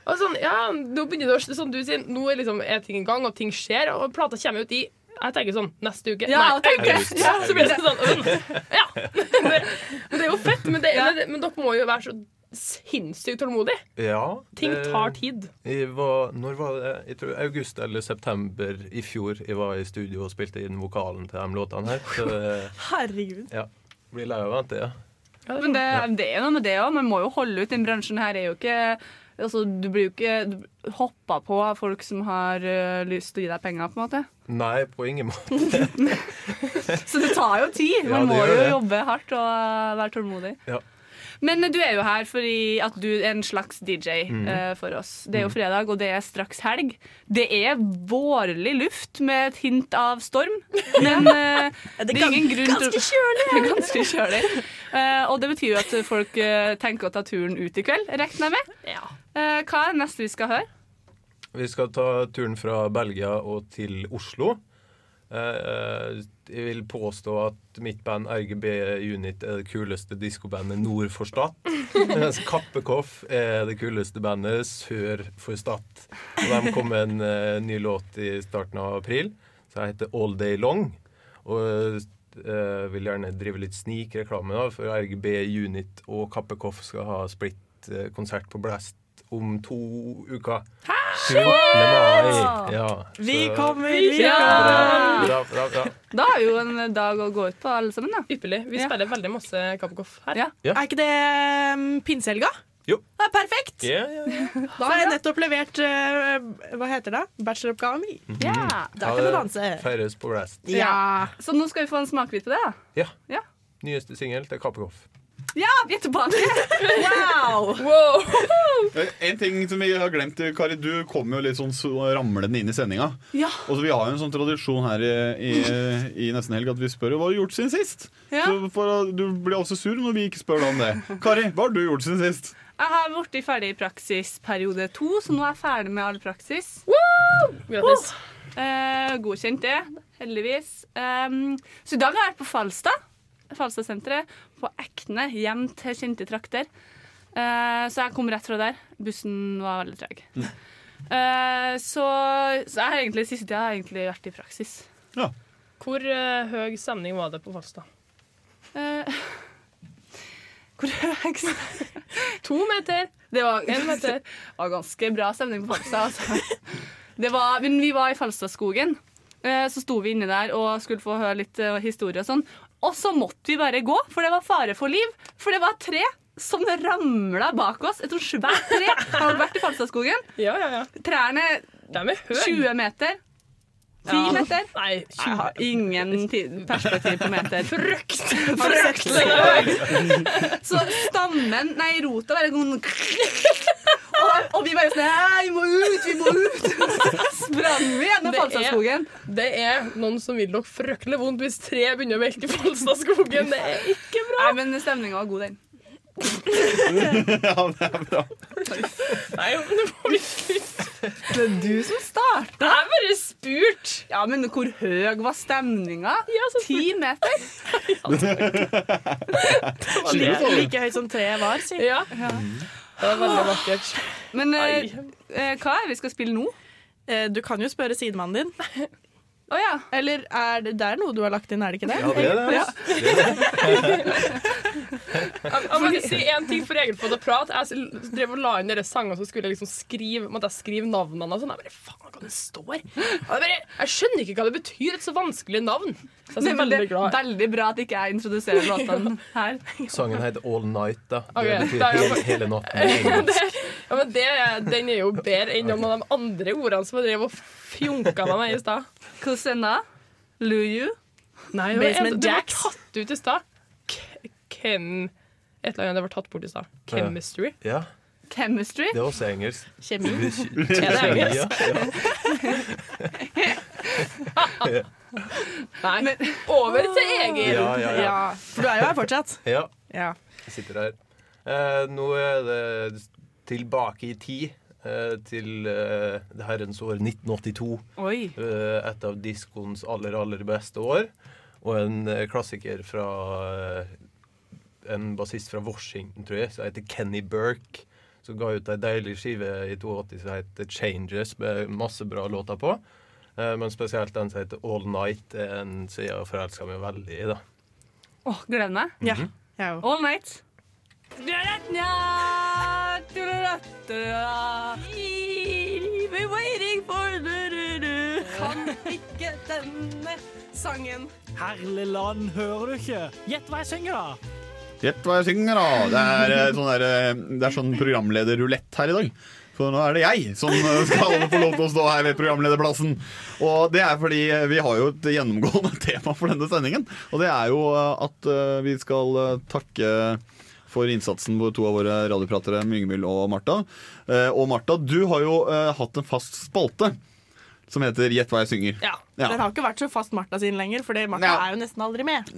og sånn, ja, nå begynner det å Sånn du sier, nå er, liksom, er ting i gang, og ting skjer, og plata kommer ut i jeg tenker sånn neste uke. Ja, Nei, august. Ja, så blir det sånn øh, Ja. Det, men det er jo fett, men, det, men, men dere må jo være så sinnssykt tålmodige. Ja. Ting tar tid. Jeg var, når var det? Jeg tror august eller september i fjor jeg var i studio og spilte inn vokalen til de låtene her. Så Herregud. ja. Blir lei av å vente, ja. Men det, det er jo noe med det òg. Man må jo holde ut. Den bransjen her er jo ikke altså, Du blir jo ikke hoppa på av folk som har uh, lyst til å gi deg penger, på en måte. Nei, på ingen måte. Så det tar jo tid. Man ja, må jo det. jobbe hardt og være tålmodig. Ja. Men du er jo her fordi at du er en slags DJ mm. uh, for oss. Det er jo Mhm. fredag, og det er straks helg. Det er vårlig luft med et hint av storm, men uh, det er ingen grunn til ganske kjølig Det er ganske kjølig. Uh, og det betyr jo at folk eh, tenker å ta turen ut i kveld, regner jeg med. Eh, hva er det neste vi skal høre? Vi skal ta turen fra Belgia og til Oslo. Eh, jeg vil påstå at mitt band RGB Unit er det kuleste diskobandet nord for Stad. Mens Kappekoff er det kuleste bandet sør for Stad. Og de kom med en eh, ny låt i starten av april som heter All Day Long. Og eh, eh, vil gjerne drive litt snikreklame for RGB Unit og Kappekoff skal ha splitt-konsert på Blast om to uker. 14. mai. Ja, Vi kommer, vi kommer. bra, bra, bra. Da er jo en dag å gå ut på, alle sammen. da Ypperlig. Vi Ja. spiller veldig masse Kappekoff her. Ja. Ja. Er ikke det um, pinsehelga? Jo. Det er perfekt! Yeah, yeah, yeah. Da har jeg nettopp levert uh, Hva heter det? Bacheloroppgaven min. Ja. Da kan du danse. Feires på Blast. Ja. Så nå skal vi få en smakebit på det, da. Ja. Ja. Nyeste singel til Kappekoff. Ja, vi er tilbake! Wow! Wow! Eh, En ting som vi har glemt, Kari. Du kom jo litt sånn så ramlende inn i sendinga. Ja. Og Vi har jo en sånn tradisjon her i, i, i nesten helg at vi spør hva du har gjort siden sist. Ja. Så for, Du blir også sur når vi ikke spør deg om det. Kari, hva har du gjort siden sist? Jeg har blitt ferdig i praksisperiode to, så nå er jeg ferdig med all praksis. Grattis. Eh, godkjent det, heldigvis. Um, så i dag har jeg vært på Falstad. Falstadsenteret. På Ekne, hjem til kjente trakter. Uh, så jeg kom rett fra der. Bussen var veldig treg. Uh, så, så jeg har egentlig siste tida har jeg egentlig vært i praksis. Hvor uh, høy stemning var det på Falstad? Eh, hvor høy To meter. Det var, En meter. det var ganske bra stemning på Falstad. Altså. Det var, men vi var i Falstadskogen. Eh, Så sto vi inne der og skulle få høre litt historie og sånn. Og så måtte vi bare gå, for det var fare for liv. For det var tre som ramla bak oss. Et sånt svært tre. Har du vært i Falstadskogen? Ja, ja, ja. Trærne er 20 meter. 10 Ja. meter. Nei, Jeg har ingen perspektiv på meter. Frukt! Frukt! Så stammen, nei, rota bare sånn og, og vi bare sånn Nei, vi må ut, vi må ut! Sprang vi gjennom Det Falstadskogen. Det er noen som vil dere fryktelig vondt hvis tre begynner å melke Falstadskogen. Det er ikke bra. Nei, men stemninga var god, den. ja, det er bra. Nei, men det må vi slutte. Det er du som starta. Jeg bare spurt. Ja, men hvor høy var stemninga? Ja, Ti meter? Det Like, like høyt som treet var, si. Ja. Det var veldig vakkert. Men eh, eh, hva er det vi skal spille nå? Eh, Du kan jo spørre sidemannen din. Å ja. Eller er det, det er noe du har lagt inn, er det ikke det? Ja, det er det. altså. Jeg, jeg må si én ting for egen fot å prate. Jeg drev og la inn dere sanger så skulle jeg liksom skrive Måtte jeg skrive navnene og sånn. Jeg bare, faen, hva det står? Jeg, bare, jeg skjønner ikke hva det betyr, et så vanskelig navn. Så jeg er Nei, det veldig glad. veldig bra at ikke jeg introduserer låtene her. Sangen heter All Night. da Det betyr jo- hele, hele natten. det, ja, men det, den er jo bedre enn noen av de andre ordene som jeg drev og fjunka med meg i stad. Lou Luyu? Nei, det var det var tatt ut i stad. Chem... Et eller annet det var tatt bort i stad. Chemistry. Ja, Chemistry? det er også engelsk. Kjemi. Er det engelsk? Ja, Nei. Over til Egil. ja, ja, ja. Ja, for du er jo her fortsatt. ja. Ja. Jeg sitter her. Eh, nå er det tilbake i tid. Eh, til eh, det herrens år 1982. Oi. Eh, et av diskoens aller, aller beste år. Og en eh, klassiker fra en bassist fra Washington, tror jeg, som heter Kenny Burke. Som ga ut ei deilig skive i 82 som heter Changes, med masse bra låter på. Eh, men spesielt den som heter All Night, er en som jeg har forelska meg veldig i. da Åh, gleder meg. ja. Jeg òg. All night. We're waiting for du-du-du. Kan ikke denne sangen. Herlig land, hører du ikke? Gjett hva jeg synger, da! Gjett hva jeg synger, da. Det er, eh, sånn, der, eh, det er sånn programlederrulett her i dag. For nå er det jeg som eh, skal få lov til å stå her ved programlederplassen. Og det er fordi eh, vi har jo et gjennomgående tema for denne sendingen. Og det er jo eh, at vi skal takke for innsatsen på to av våre radiopratere, Myngemyld og Martha. Og Martha, du har jo hatt en fast spalte som heter Gjett hva jeg synger. Ja. Ja. Den har ikke vært så fast Martha sin lenger, for Martha Ja. er jo nesten aldri med.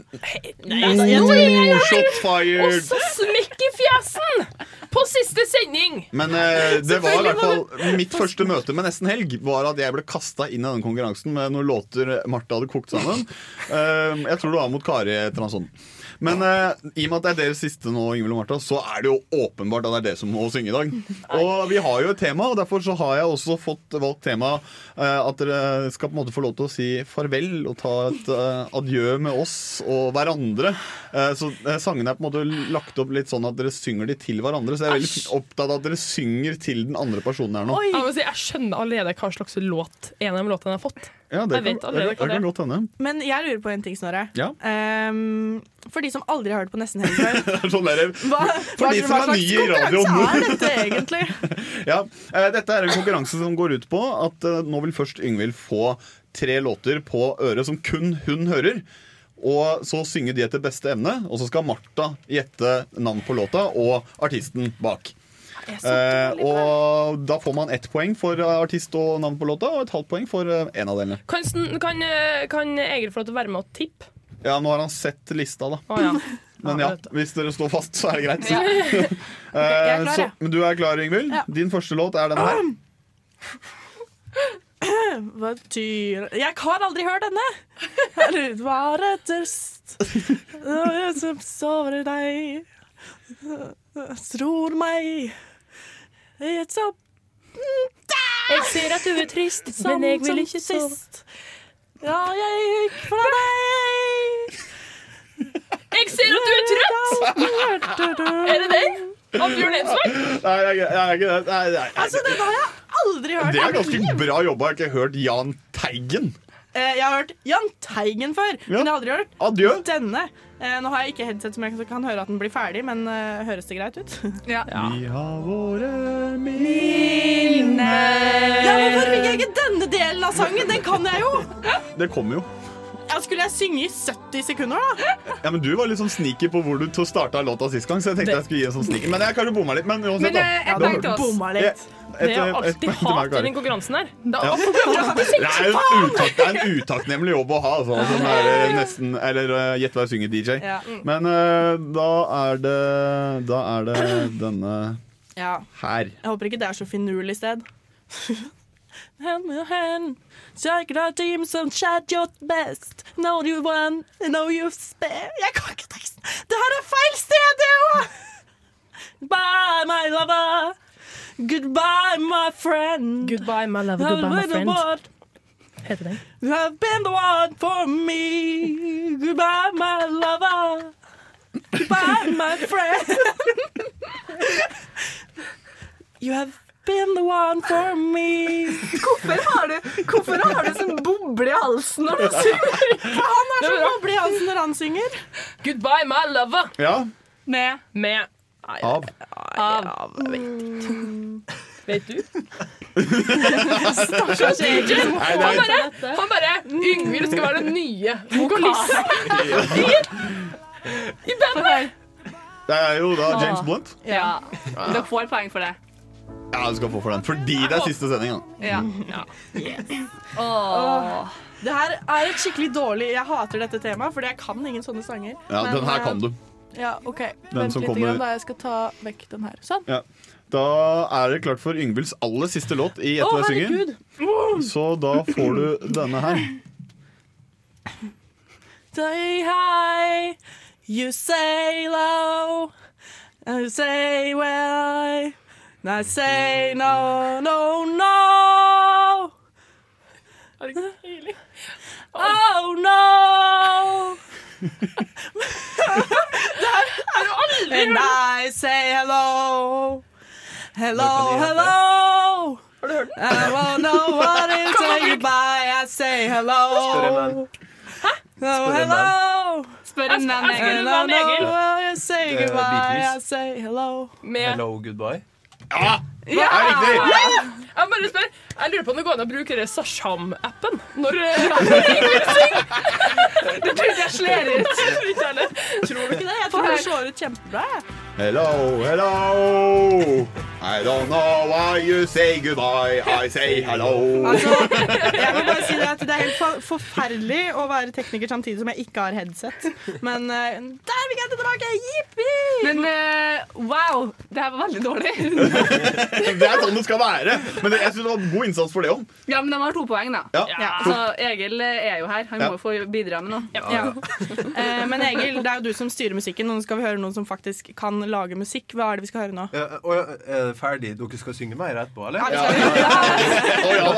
Nei, nei, nei, Og fired! så smekk i fjesen! På siste sending! Men eh, det var i hvert fall mitt første møte med Nesten Helg var at jeg ble kasta inn i denne konkurransen med noen låter Martha hadde kokt sammen. Uh, jeg tror det var mot Kari et eller annet sånt. Men uh, i og med at det er deres siste nå, Ingvild og Martha, så er det jo åpenbart at det er dere som må synge i dag. Og vi har jo et tema, og derfor så har jeg også fått valgt tema uh, at dere skal på en måte få lov til å si farvel og ta et uh, adjø med oss og hverandre. Eh, så sangene er på en måte lagt opp litt sånn at dere synger de til hverandre. Så jeg er veldig opptatt av at dere synger til den andre personen her nå. Jeg, må si, jeg skjønner allerede hva slags låt en av de låtene jeg har fått. Ja, det jeg kan, det, det kan godt hende. Men jeg lurer på en ting, Snorre. Ja. Um, for de som aldri har hørt på Nesten Helg før. Det sånn der, Hva, For hva, de som er slags nye i konkurranse er dette egentlig? Ja, uh, Dette er en konkurranse som går ut på at uh, nå vil først Yngvild få tre låter på øret som kun hun hører. Og så synge de etter beste evne, og så skal Martha gjette navn på låta og artisten bak. Eh, og da får man ett poeng for eh, artist og navn på låta, og et halvt poeng for eh, en av delene. Kan, kan, eh, kan Egil få lov til å være med og tippe? Ja, nå har han sett lista, da. Oh, ja. Men ja, hvis dere står fast, så er det greit. Ja. Klar, så, men du er klar, Yngvild? Ja. Din første låt er denne her. Hva betyr Jeg har aldri hørt denne! Var det tørst som sover i deg Tror meg i et så Jeg ser at du er trist, men jeg vil ikke sist. Ja, jeg gikk fra deg Jeg ser at du er trøtt! Er det den? Av Bjørn Eidsvåg? Nei, jeg, jeg, ikke det nei, nei, Altså, denne har jeg aldri hørt Det er ganske bra jobba. Jeg har ikke hørt Jahn Teigen. Eh, Jeg har hørt Jahn Teigen før, men jeg har aldri hørt Adjø. denne. Eh, Nå har jeg ikke headset som jeg kan høre at den blir ferdig, men eh, høres det greit ut? Ja. Vi har våre minner Ja, men Hvorfor fikk jeg ikke denne delen av sangen? Den kan jeg jo! Det kommer jo. Ja, skulle jeg synge i 70 sekunder, da? Ja, men Du var litt sånn sneaky på hvor du starta låta sist gang, så jeg tenkte jeg skulle gi en sånn sneaky. Men jeg kanskje bomma litt. Men uansett, Men, da. Jeg, jeg Da- tenkte Bomma litt. Et- Det er et- et alltid hat i den konkurransen her. Ja. Det er, en utak, det er en utakknemlig jobb å ha. Altså, Som er nesten, eller uh, gjett hva jeg synger, DJ. Ja. Mm. Men uh, da er det Da er det denne Ja. her. Jeg håper ikke det er så finurlig sted. Hand in hand, take it team som chat your best. Now you won, now you spare. Jeg kan ikke teksten! Det her er feil sted, det òg! Bye, my lover. Goodbye, my friend. Goodbye, my lover, goodbye, my friend. Heter den. You have been the one for me. Goodbye, my lover. Goodbye, my friend. You have been the one for me. Hvorfor har du, hvorfor har du sånn boble i halsen når du synger? Han er så boble i halsen når han synger. Goodbye, my lover. Ja. Med Med Av. Av. Vet du? Stakkars agent. Han bare, han bare Yngvild skal være den nye vokalisten i, i bandet. det er jo da James Blunt. Ja. Dere får poeng for det. Ja, du skal få for den. Fordi det er siste sending. Da. Ja. Åh. Det her er et skikkelig dårlig Jeg hater dette temaet, fordi jeg kan ingen sånne sanger. Ja, Men, den her kan eh, du. Ja, OK. Den Vent litt kommer- da. Jeg skal ta vekk den her. Sånn. Ja. Da er det klart for Yngvilds aller siste låt i Gjett hva jeg synger. herregud! Så da får du denne her. Say hi, you say low, you say well, and I say no, no, no. Oh no! and I say hello, hello, hello. I won't know what to say goodbye. I say hello. Oh, hello. Spør en venn, Egil. en venn, Egil. I say Det er goodbye. I say hello. Hello, goodbye. Ja! Ja! Det er riktig! Jeg bare spør, jeg lurer på om det går an å bruke det Sasham-appen når eh, Det trodde jeg sler ut. Tror du ikke det? Jeg tror det slår ut kjempebra. jeg. Hello, hello. I don't know why you say goodbye. I say hello. Altså, jeg vil bare si det at det er helt forferdelig å være tekniker samtidig som jeg ikke har headset. Men uh, der fikk jeg det tilbake! Jippi! Men uh, wow, det her var veldig dårlig. Det er sånn det skal være. Men jeg synes det var god innsats for det òg. Ja, men de har to poeng, da. Ja. Så Egil eh, er jo her. Han Ja. må jo få bidra med noe. Ja. Eh, men Egil, det er jo du som styrer musikken, og nå skal vi høre noen som faktisk kan lage musikk. Hva er det vi skal høre nå? Ja, og, er det ferdig? Dere skal synge mer etterpå, eller? Ja, ja.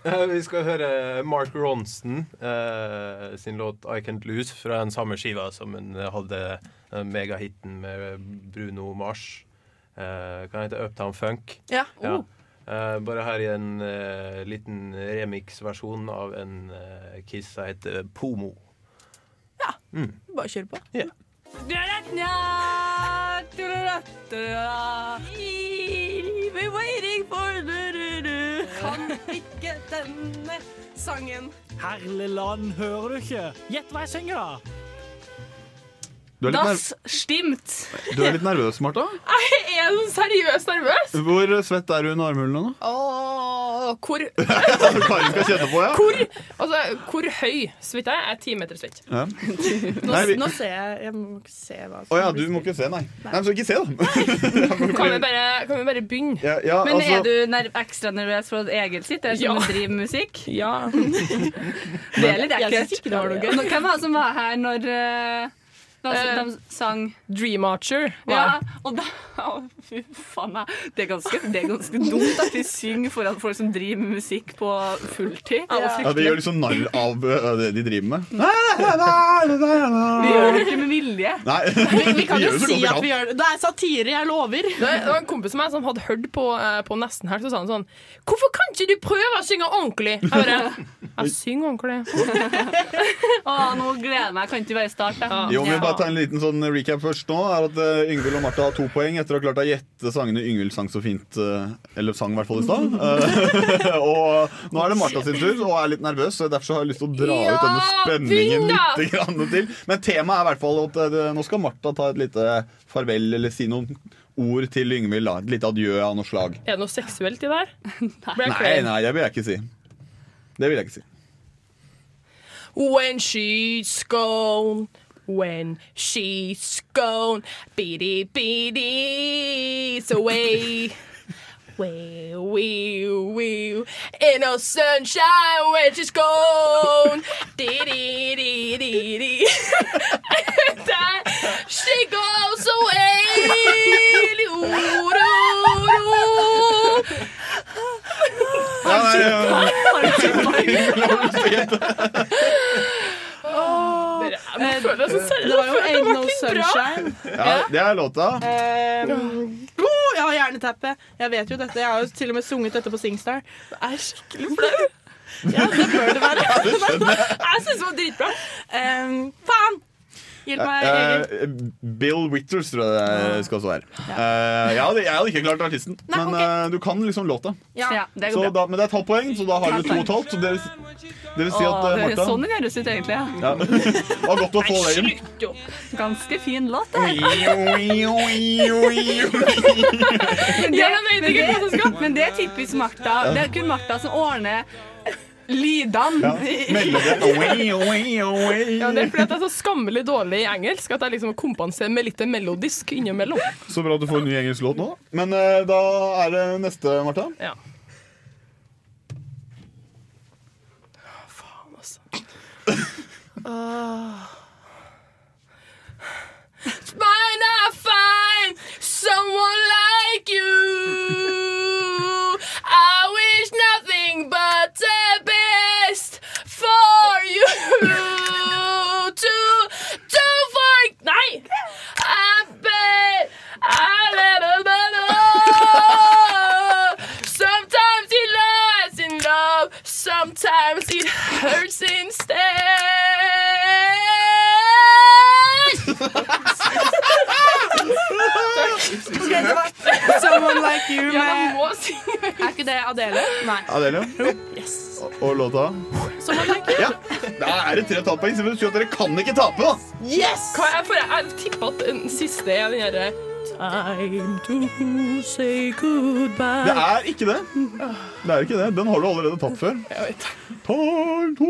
Eh, Vi skal høre Mark Ronson eh, sin låt 'I Can't Lose' fra den samme skiva som han hadde eh, megahiten med Bruno Mars. Eh, kan hete Uptown Funk. Ja. Oh. Eh, bare her i en eh, liten remix-versjon av en eh, Kiss som heter Pomo. Ja. Mm. Bare kjør på. Ja. We're waiting for du-du-du. Kan ikke denne sangen. Herlig land, hører du ikke? Gjett hva jeg synger, da. Du litt, stimmt. du er litt nervøs, Martha. Jeg er seriøst nervøs. Hvor svett er du under armhulene nå? Åh, hvor, Karin skal kjenne på, ja. hvor, altså, hvor høy svett er jeg? Er ti meter svett. ja. Nå, Nei, vi- nå ser jeg Jeg må ikke se hva Å ja, du må ikke se, nei. Nei, men så ikke se, da. Kan vi bare, kan vi bare begynne? Ja, ja, Men altså, er du ner ekstra nervøs for at Egil sitter her som Ja. driver med musikk? Ja. Det er litt ekkelt. Hvem var det som var her når eh, da, Eh, de sang Dream Archer. Ja, og da Fy faen meg. Det er, ganske, det er ganske dumt at de synger foran folk som driver med musikk på fulltid. ja, De gjør liksom narr av øh, det de driver med. Vi gjør det ikke med vilje. Nei, Vi, vi kan jo si de at vi gjør det. Det er satire, jeg lover. Det var en kompis av meg som hadde hørt på, eh, på Nesten her, så sa han sånn Hvorfor kan ikke du prøve å synge ordentlig? Jeg bare Jeg synger ordentlig. Å, nå gleder jeg meg. Kan ikke bare starte. da. Jo, men bare ta en liten sånn recap først nå er at uh, Yngvild og Martha har to poeng etter å ha klart å gjette sangene Yngvild sang så fint eh, Eller sang i hvert fall i stad. Eh, og nå er det Martha sin tur og er litt nervøs, så derfor har jeg lyst til å dra Ja, ut denne spenningen litt grann til. Men temaet er i hvert fall at eh, nå skal Martha ta et lite farvel eller si noen ord til Yngvild. da. Et lite adjø av noe slag. Er det noe seksuelt i det her? Nei, nei, det vil jeg ikke si. Det vil jeg ikke si. When she's gone, when she's gone, beady beady, away. Wee, wee, wee, in no sunshine when she's gone. Dee, dee, dee, dee, dee. And I- she goes away. Doo, doo, doo. Ja, nei, ja. Dere, det var jo Ain't No. Sunshine. ja, det er låta. Eh, oh, jeg har hjerneteppe. Jeg vet jo dette. Jeg har jo til og med sunget dette på Singstar. Det er skikkelig flaut. Ja, det bør det være. Jeg syns det var dritbra. Um, faen! Hjelp meg, Egil. Uh, Bill Witters tror jeg det skal også være. Uh, jeg, hadde, jeg hadde ikke klart artisten, Nei, men okay. uh, du kan liksom låta. Ja. Det Så da, men det er et halvt poeng, så da har dere to og et halvt. Det det, det vil si at Å, eh, det høres Martha sånn det høres ut, egentlig. Ja. ja. Det var godt å få det inn. Ganske fin låt, det. Men det er typisk Martha. Det er kun Martha som ordner lydene. Ja. Det. Ja, er fordi at jeg er så skammelig dårlig i engelsk at jeg liksom kompenserer med litt melodisk innimellom. Så bra at du får en ny engelsk låt nå. Men eh, da er det neste, Martha. Ja. Faen, altså. Ah. Might I find someone like you? I Nei. Adele. Yes. Og låta? Som man tenker. Ja. Da er det tre tappoeng, så betyr at dere kan ikke tape, da. Yes! Hva er, for jeg, jeg tippa at den siste er den derre Time to say goodbye. Det er ikke det. Det er ikke det. Den har du allerede tatt før. Jeg. Time to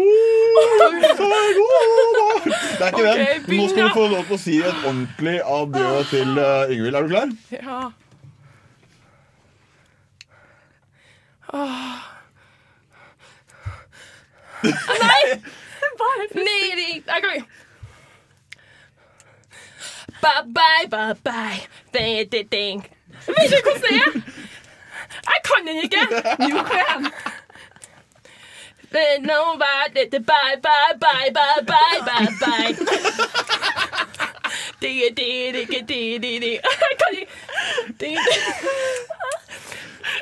say goodbye. Det er ikke okay, den. Nå skal du få lov til å si et ordentlig adjø til Yngvild. Er du klar? Ja. Nei! Nei, jeg kan ikke. Bye, bye, bye, bye. Ding, ding, ding. Jeg vet ikke hvordan det er. Jeg kan den ikke. Jo, kom igjen. Nobody, bye, bye, bye, bye, bye, bye, bye. Di, di, di, di, di, di, di. Jeg kan ikke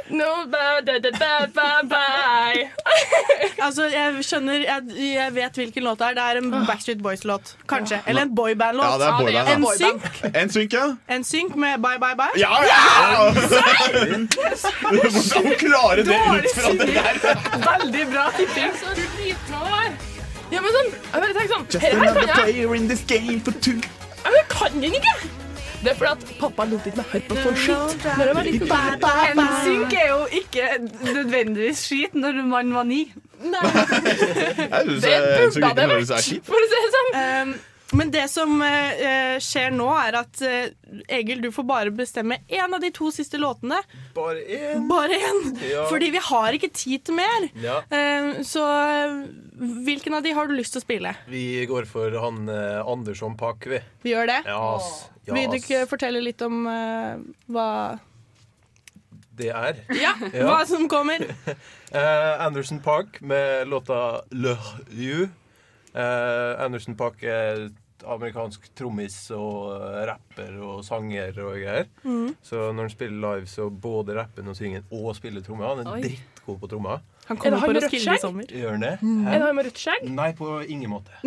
Di, bad, bad, bad, bad, bye. Altså, jeg skjønner Jeg, jeg vet hvilken låt det er. Det er en Backstreet Boys-låt. Kanskje. Eller en boyband-låt. Ja, det er boyband. En synk. En synk, ja. En synk med Bye Bye Bye. Ja, ja! Hvordan klare det ut fra det der? Veldig bra tipping. Så dritbra her. Ja, men sånn, jeg bare tenker sånn Just Her her another player in this game for two. Ja, men jeg kan den ikke. Det er fordi at pappa lot ikke meg høre på sånn skitt. Når jeg var liten. NSYNC er jo ikke nødvendigvis skit når man var ni. Nei. jeg burde synes det det vært, høres er kjipt. for å si det sånn. Um, men det som eh, skjer nå, er at eh, Egil, du får bare bestemme én av de to siste låtene. Bare én. Bare én! Ja. Fordi vi har ikke tid til mer. Ja. Eh, så eh, hvilken av de har du lyst til å spille? Vi går for han eh, Andersson Pakk, vi. Vi gjør det. Ja, ass. Ja, Vil du ikke fortelle litt om eh, hva Det er. Ja, hva som kommer? Eh, Anderson Park med låta Le You. Eh, Anderson Park er amerikansk trommis og eh, rapper og sanger og greier. Mm. Så når han spiller live, så både rapper han og synger og spiller trommer. Han er Oi. drittgod på trommer. Han kommer på? Gjør han det? Mhm. Er det han med rødt skjegg? Nei, på ingen måte.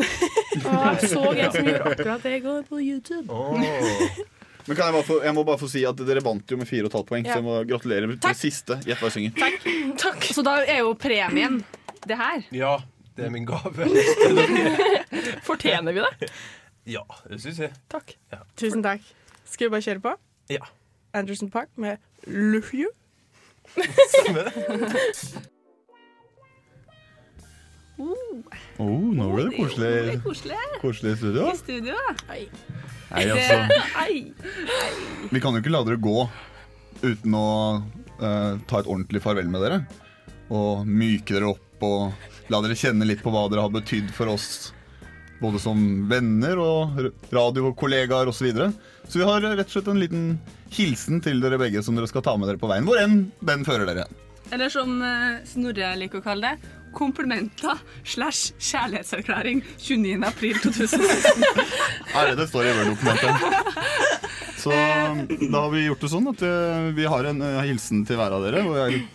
ah, jeg så en som gjorde akkurat det i går på YouTube. Men kan jeg, bare få, jeg må bare få si at dere vant jo med fire og et halvt poeng, Ja. så jeg må gratulere med det siste. Gjett hva jeg synger. Takk. Så da er jo premien det her. Ja, det er min gave. Fortjener vi det? Ja, det syns jeg. Takk. Tusen takk. Skal vi bare kjøre på? Ja. Anderson Park med Love det. Oh, nå ble det koselig, Koselig. koselig i studio. I studio. Nei, altså, Ei. vi kan jo ikke la dere gå uten å uh, ta et ordentlig farvel med dere. Og myke dere opp og la dere kjenne litt på hva dere har betydd for oss. Både som venner og radiokollegaer osv. Så, videre. så vi har rett og slett en liten hilsen til dere begge som dere skal ta med dere på veien. Hvor enn den fører dere. Eller som eh, Snorre liker å kalle det, komplimenter slash kjærlighetserklæring 29. april 2016. Nei, det står i Word-dokumentet. Så da har vi gjort det sånn at eh, vi har en eh, hilsen til hver av dere. Og jeg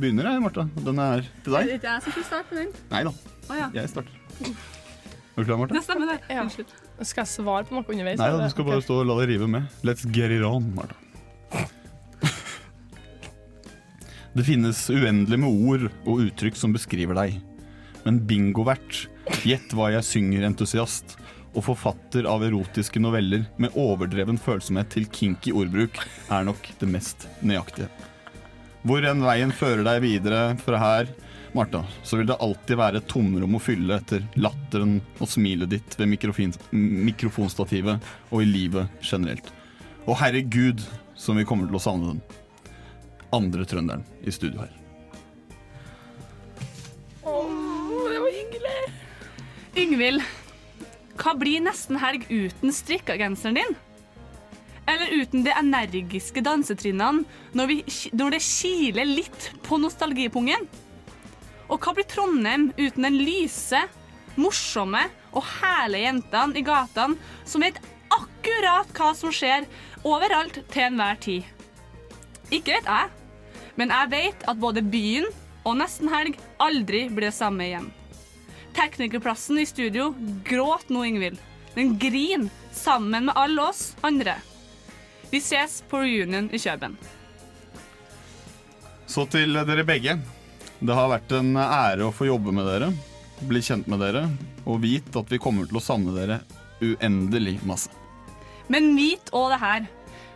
begynner, jeg, Martha. Den er til Det er deg. ikke jeg som skal starte med den. Nei da, Oh, ja. jeg starter. Er du klar, Marta? Det stemmer, det. Ja. Unnskyld. Skal jeg svare på noe underveis? Nei da, du skal bare stå og la deg rive med. Let's get it on, Martha. Det finnes uendelig med ord og uttrykk som beskriver deg. Men bingovert, gjett hva jeg synger-entusiast og forfatter av erotiske noveller med overdreven følsomhet til kinky ordbruk er nok det mest nøyaktige. Hvor enn veien fører deg videre fra her, Martha, så vil det alltid være et tomrom å fylle etter latteren og smilet ditt ved mikrofonstativet og i livet generelt. Og herregud, som vi kommer til å savne den. Andre trønderen i studio her. Åh, det var hyggelig. Yngvild, hva blir nesten helg uten strikkagenseren din? Eller uten de energiske dansetrinnene når, vi, når det kiler litt på nostalgipungen? Og hva blir Trondheim uten den lyse, morsomme og herlige jentene i gatene som vet akkurat hva som skjer overalt til enhver tid? Ikke vet jeg, men jeg vet at både byen og nesten helg aldri blir det samme igjen. Teknikerplassen i studio gråt nå, Ingvild. Den griner sammen med alle oss andre. Vi ses på reunion i Kjøben. Så til dere begge. Det har vært en ære å få jobbe med dere, bli kjent med dere, og vite at vi kommer til å savne dere uendelig masse. Men vit òg det her.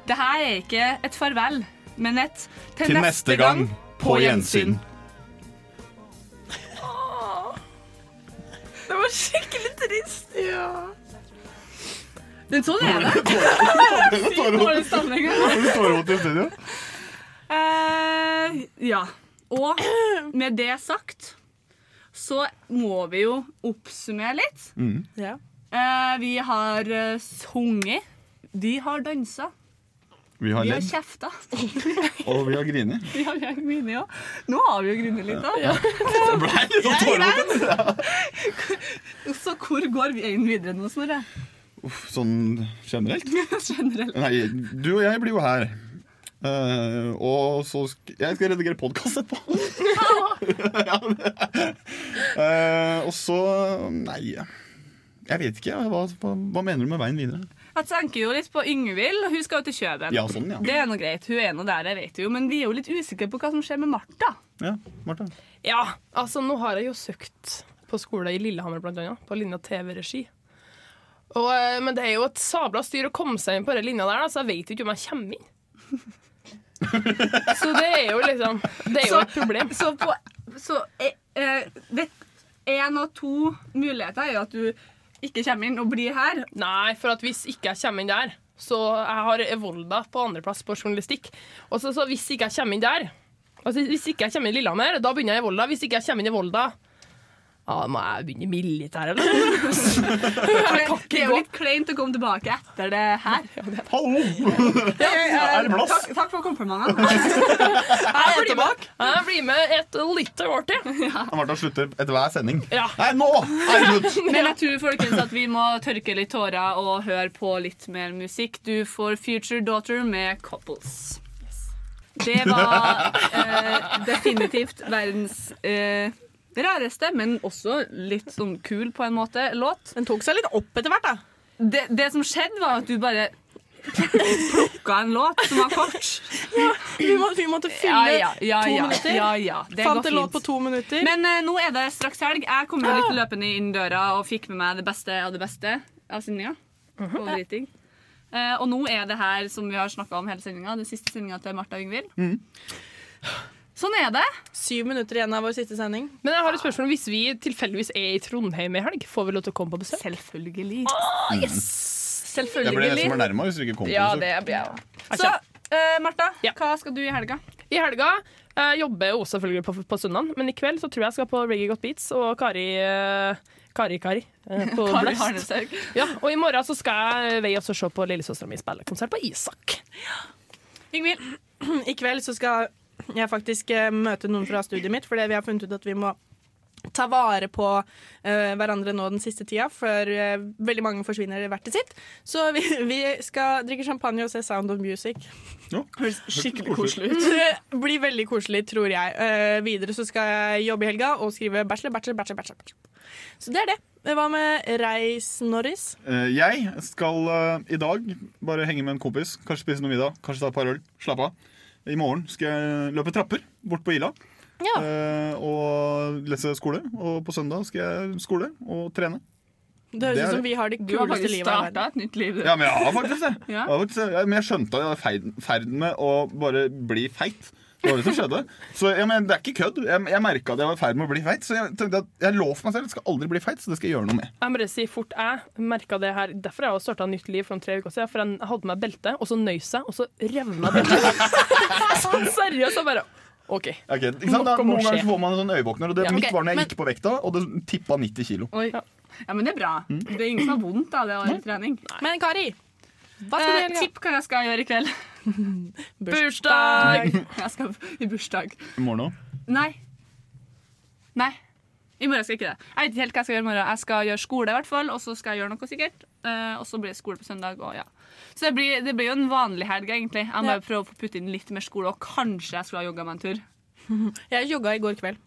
Det her er ikke et farvel, men et Til neste gang, på gjensyn. Det var skikkelig trist. Ja. Men sånn er det. Dårlig stemning. Tårevåt i studio. Eh, ja. Og med det sagt så må vi jo oppsummere litt. Mm. Ja. Eh, vi har eh, sunget. Vi har dansa. Vi har Vi har kjefta. og vi har grinet. Vi har grinet òg. Nå har vi jo grinet litt, da. Det ble litt sånn. Så hvor går vi inn videre nå, Snorre? Uff, Sånn generelt? Generelt. Nei, du og jeg blir jo her. Uh, og så sk Jeg skal redigere podkast etterpå. Ja, Eh, og så Nei, jeg vet ikke. Hva, hva, hva mener du med veien videre? Jeg tenker jo litt på Yngvild. Hun skal jo til Kjøben. Ja, sånn, ja. Det er nå greit. Hun er nå der, jeg vet jo. Men vi er jo litt usikre på hva som skjer med Martha. Ja, Martha. Ja, altså nå har jeg jo søkt på skole i Lillehammer blant annet, på linja TV-regi. Og, eh, Men det er jo et sabla styr å komme seg inn på den linja der, så jeg vet jo ikke om jeg kommer inn. Så det er jo liksom Det er jo Så- et problem. Så, på, så eh, eh, det, en av to muligheter er jo at du ikke kommer inn og blir her. Nei, for at hvis ikke jeg kommer inn der Så jeg har Evolda på andreplass på journalistikk. Og så, så hvis ikke jeg kommer inn der altså Hvis ikke jeg kommer inn i Lillehammer, da begynner jeg i Volda. Hvis ikke jeg kommer inn i Volda, ja, da må jeg begynne i militæret, eller? Det er jo litt kleint å komme tilbake etter det her. Hallo! Er det plass? Takk, takk for komplimentene. Jeg er tilbake. jeg blir med et lite år til. Martha slutter etter hver sending. Ja. Nei, nå er det slutt! Men jeg tror folkens at vi må tørke litt tårer og høre på litt mer musikk. Du får Future Daughter med Couples. Det var eh, definitivt verdens eh, rareste, men også litt sånn kul på en måte, låt. Den tok seg litt opp etter hvert, da. Det, det som skjedde, var at du bare plukka en låt som var kort. Vi, må, vi måtte fylle Ja, ja, ja, to ja. minutter. Ja, ja, det Fant går en låt fint. på to minutter. Men uh, nå er det straks helg. Jeg kom jo litt løpende inn døra og fikk med meg det beste av det beste av sendinga. Favoriting. uh, og nå er det her som vi har snakka om hele sendinga, den siste sendinga til Martha Yngvild. Sånn er det. Syv minutter igjen av vår siste sending. Men jeg har et spørsmål Hvis vi tilfeldigvis er i Trondheim i helg, får vi lov til å komme på besøk? Selvfølgelig. yes. Selvfølgelig. Det ble det som var nærma hvis du ikke kom på Ja, besøk. det blir jeg. Så uh, Martha, hva skal du i helga? I helga uh, jobber jeg også selvfølgelig på, på søndag, men i kveld så tror jeg jeg skal på Reggae Got Beats og Kari uh, Kari Kari eh, på Kari Bløst. Ja, og i morgen så skal jeg vei også se på lillesøstera mi spille konsert på Isak. Yngvild? I kveld så skal jeg faktisk eh, møte noen fra studiet mitt, fordi vi har funnet ut at vi må ta vare på uh, hverandre nå den siste tida, før uh, veldig mange forsvinner hvert til sitt. Så vi, vi skal drikke champagne og se Sound of Music. Ja. Høres skikkelig koselig ut. Det blir veldig koselig, tror jeg. Uh, videre så skal jeg jobbe i helga og skrive bachelor, bachelor, bachelor. bachelor. Så det er det. Hva med Reis Norris? Eh, Jeg skal eh, i dag bare henge med en kompis, kanskje spise noe middag, kanskje ta et par øl. Slappe av. I morgen skal jeg løpe trapper bort på Ila eh, og lese skole. Og på søndag skal jeg skole og trene. Det høres er ut som vi har det kuleste livet. Du har starta et nytt liv. du. Ja, men jeg har faktisk det. Ja. Jeg, har faktisk, det. Men jeg skjønte at jeg var i ferd, ferd med å bare bli feit. Det var det som skjedde. Så jeg, men Det er ikke kødd. Jeg, jeg merka at jeg var i ferd med å bli feit. Så jeg tenkte at jeg lovte meg selv at jeg skal aldri bli feit, så det skal jeg gjøre noe med. Jeg må bare si fort jeg merket det her Derfor har jeg starta nytt liv for tre uker siden. For jeg hadde på meg belte, og så nøys jeg, og så revna beltet. sånn seriøst. Jeg bare OK. okay ikke sant? Da, noen ganger får man en sånn øyevåkner, og det Ja, mitt var når jeg men- gikk på vekta, og det tippa 90 kilo. Oi. Ja, men det er bra. Det er ingen som har vondt av det å være trening. trening. Men Kari, hva skal du gjøre? Eh, tipp hva jeg skal gjøre i kveld. Bursdag! Jeg skal i bursdag. I morgen òg. Nei. Nei. I morgen skal jeg ikke det. Jeg vet ikke helt hva jeg skal gjøre i morgen. Jeg skal gjøre skole, i hvert fall, og så skal jeg gjøre noe sikkert. Eh, og så blir det skole på søndag. Og ja. Så det blir, det blir jo en vanlig helg, egentlig. Jeg må Ja. prøve å få putte inn litt mer skole, og kanskje jeg skulle ha jogga meg en tur. Jeg jogga i går kveld.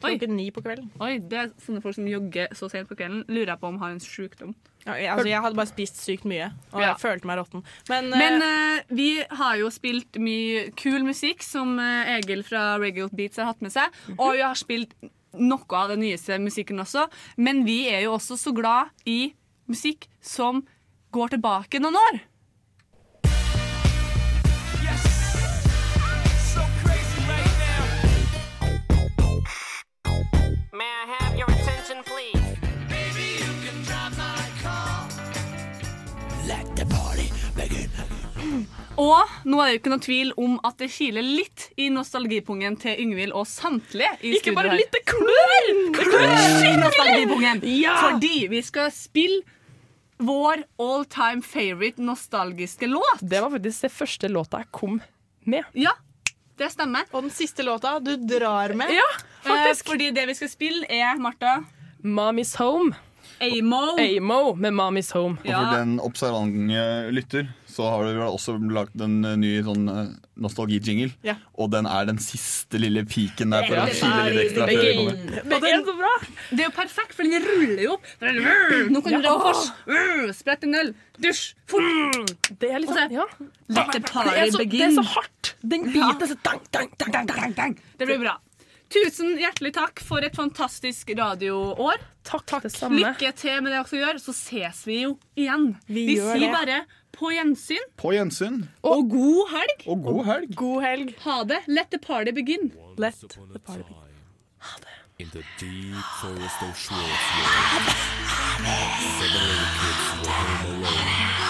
klokken ni på kvelden. Oi, det er sånne folk som jogger så sent på kvelden. Lurer jeg på om har en sykdom. Ja, altså, jeg hadde bare spist sykt mye, og Ja. jeg følte meg råtten. Men, Men uh, vi har jo spilt mye kul musikk som eh, Egil fra Regular Beats har hatt med seg. Og vi har spilt noe av den nyeste musikken også. Men vi er jo også så glad i musikk som går tilbake noen år. Og nå er det jo ikke noe tvil om at det kiler litt i nostalgipungen til Yngvild og samtlige i Ikke bare her. litt, det klør! Det klør i skikkelig! nostalgipungen. Ja! Fordi vi skal spille vår all time favorite nostalgiske låt. Det var faktisk det første låta jeg kom med. Ja, det stemmer. Og den siste låta du drar med. Ja, faktisk. Eh, fordi det vi skal spille, er Martha Mommy's Home. Amo. Amo med Mommy's Home. Og for den observante lytter, så har du også lagd en eh, ny sånn eh, nostalgi-jingle. Ja. Og den er den siste lille piken der for Ja, å det litt ekstra. før vi kommer. Det er så bra. Det er jo perfekt, for den ruller jo opp. Nå kan du dra vors. Sprett en øl. Dusj. Fort. Det er sånn, ja. Let the Det party er så, det er så hardt. Den biten er så dang, dang, dang, dang, dang, dang. Det blir bra. Tusen hjertelig takk for et fantastisk radioår. Takk, takk. Lykke til med det dere gjør, så ses vi jo igjen. Vi Vi, gjør sier det. bare på gjensyn På gjensyn. og god helg. Og god helg. God helg. Ha det. Let the party begin. Let the party begin. In the deep forest of Schwarzwald, seven little kids were home alone.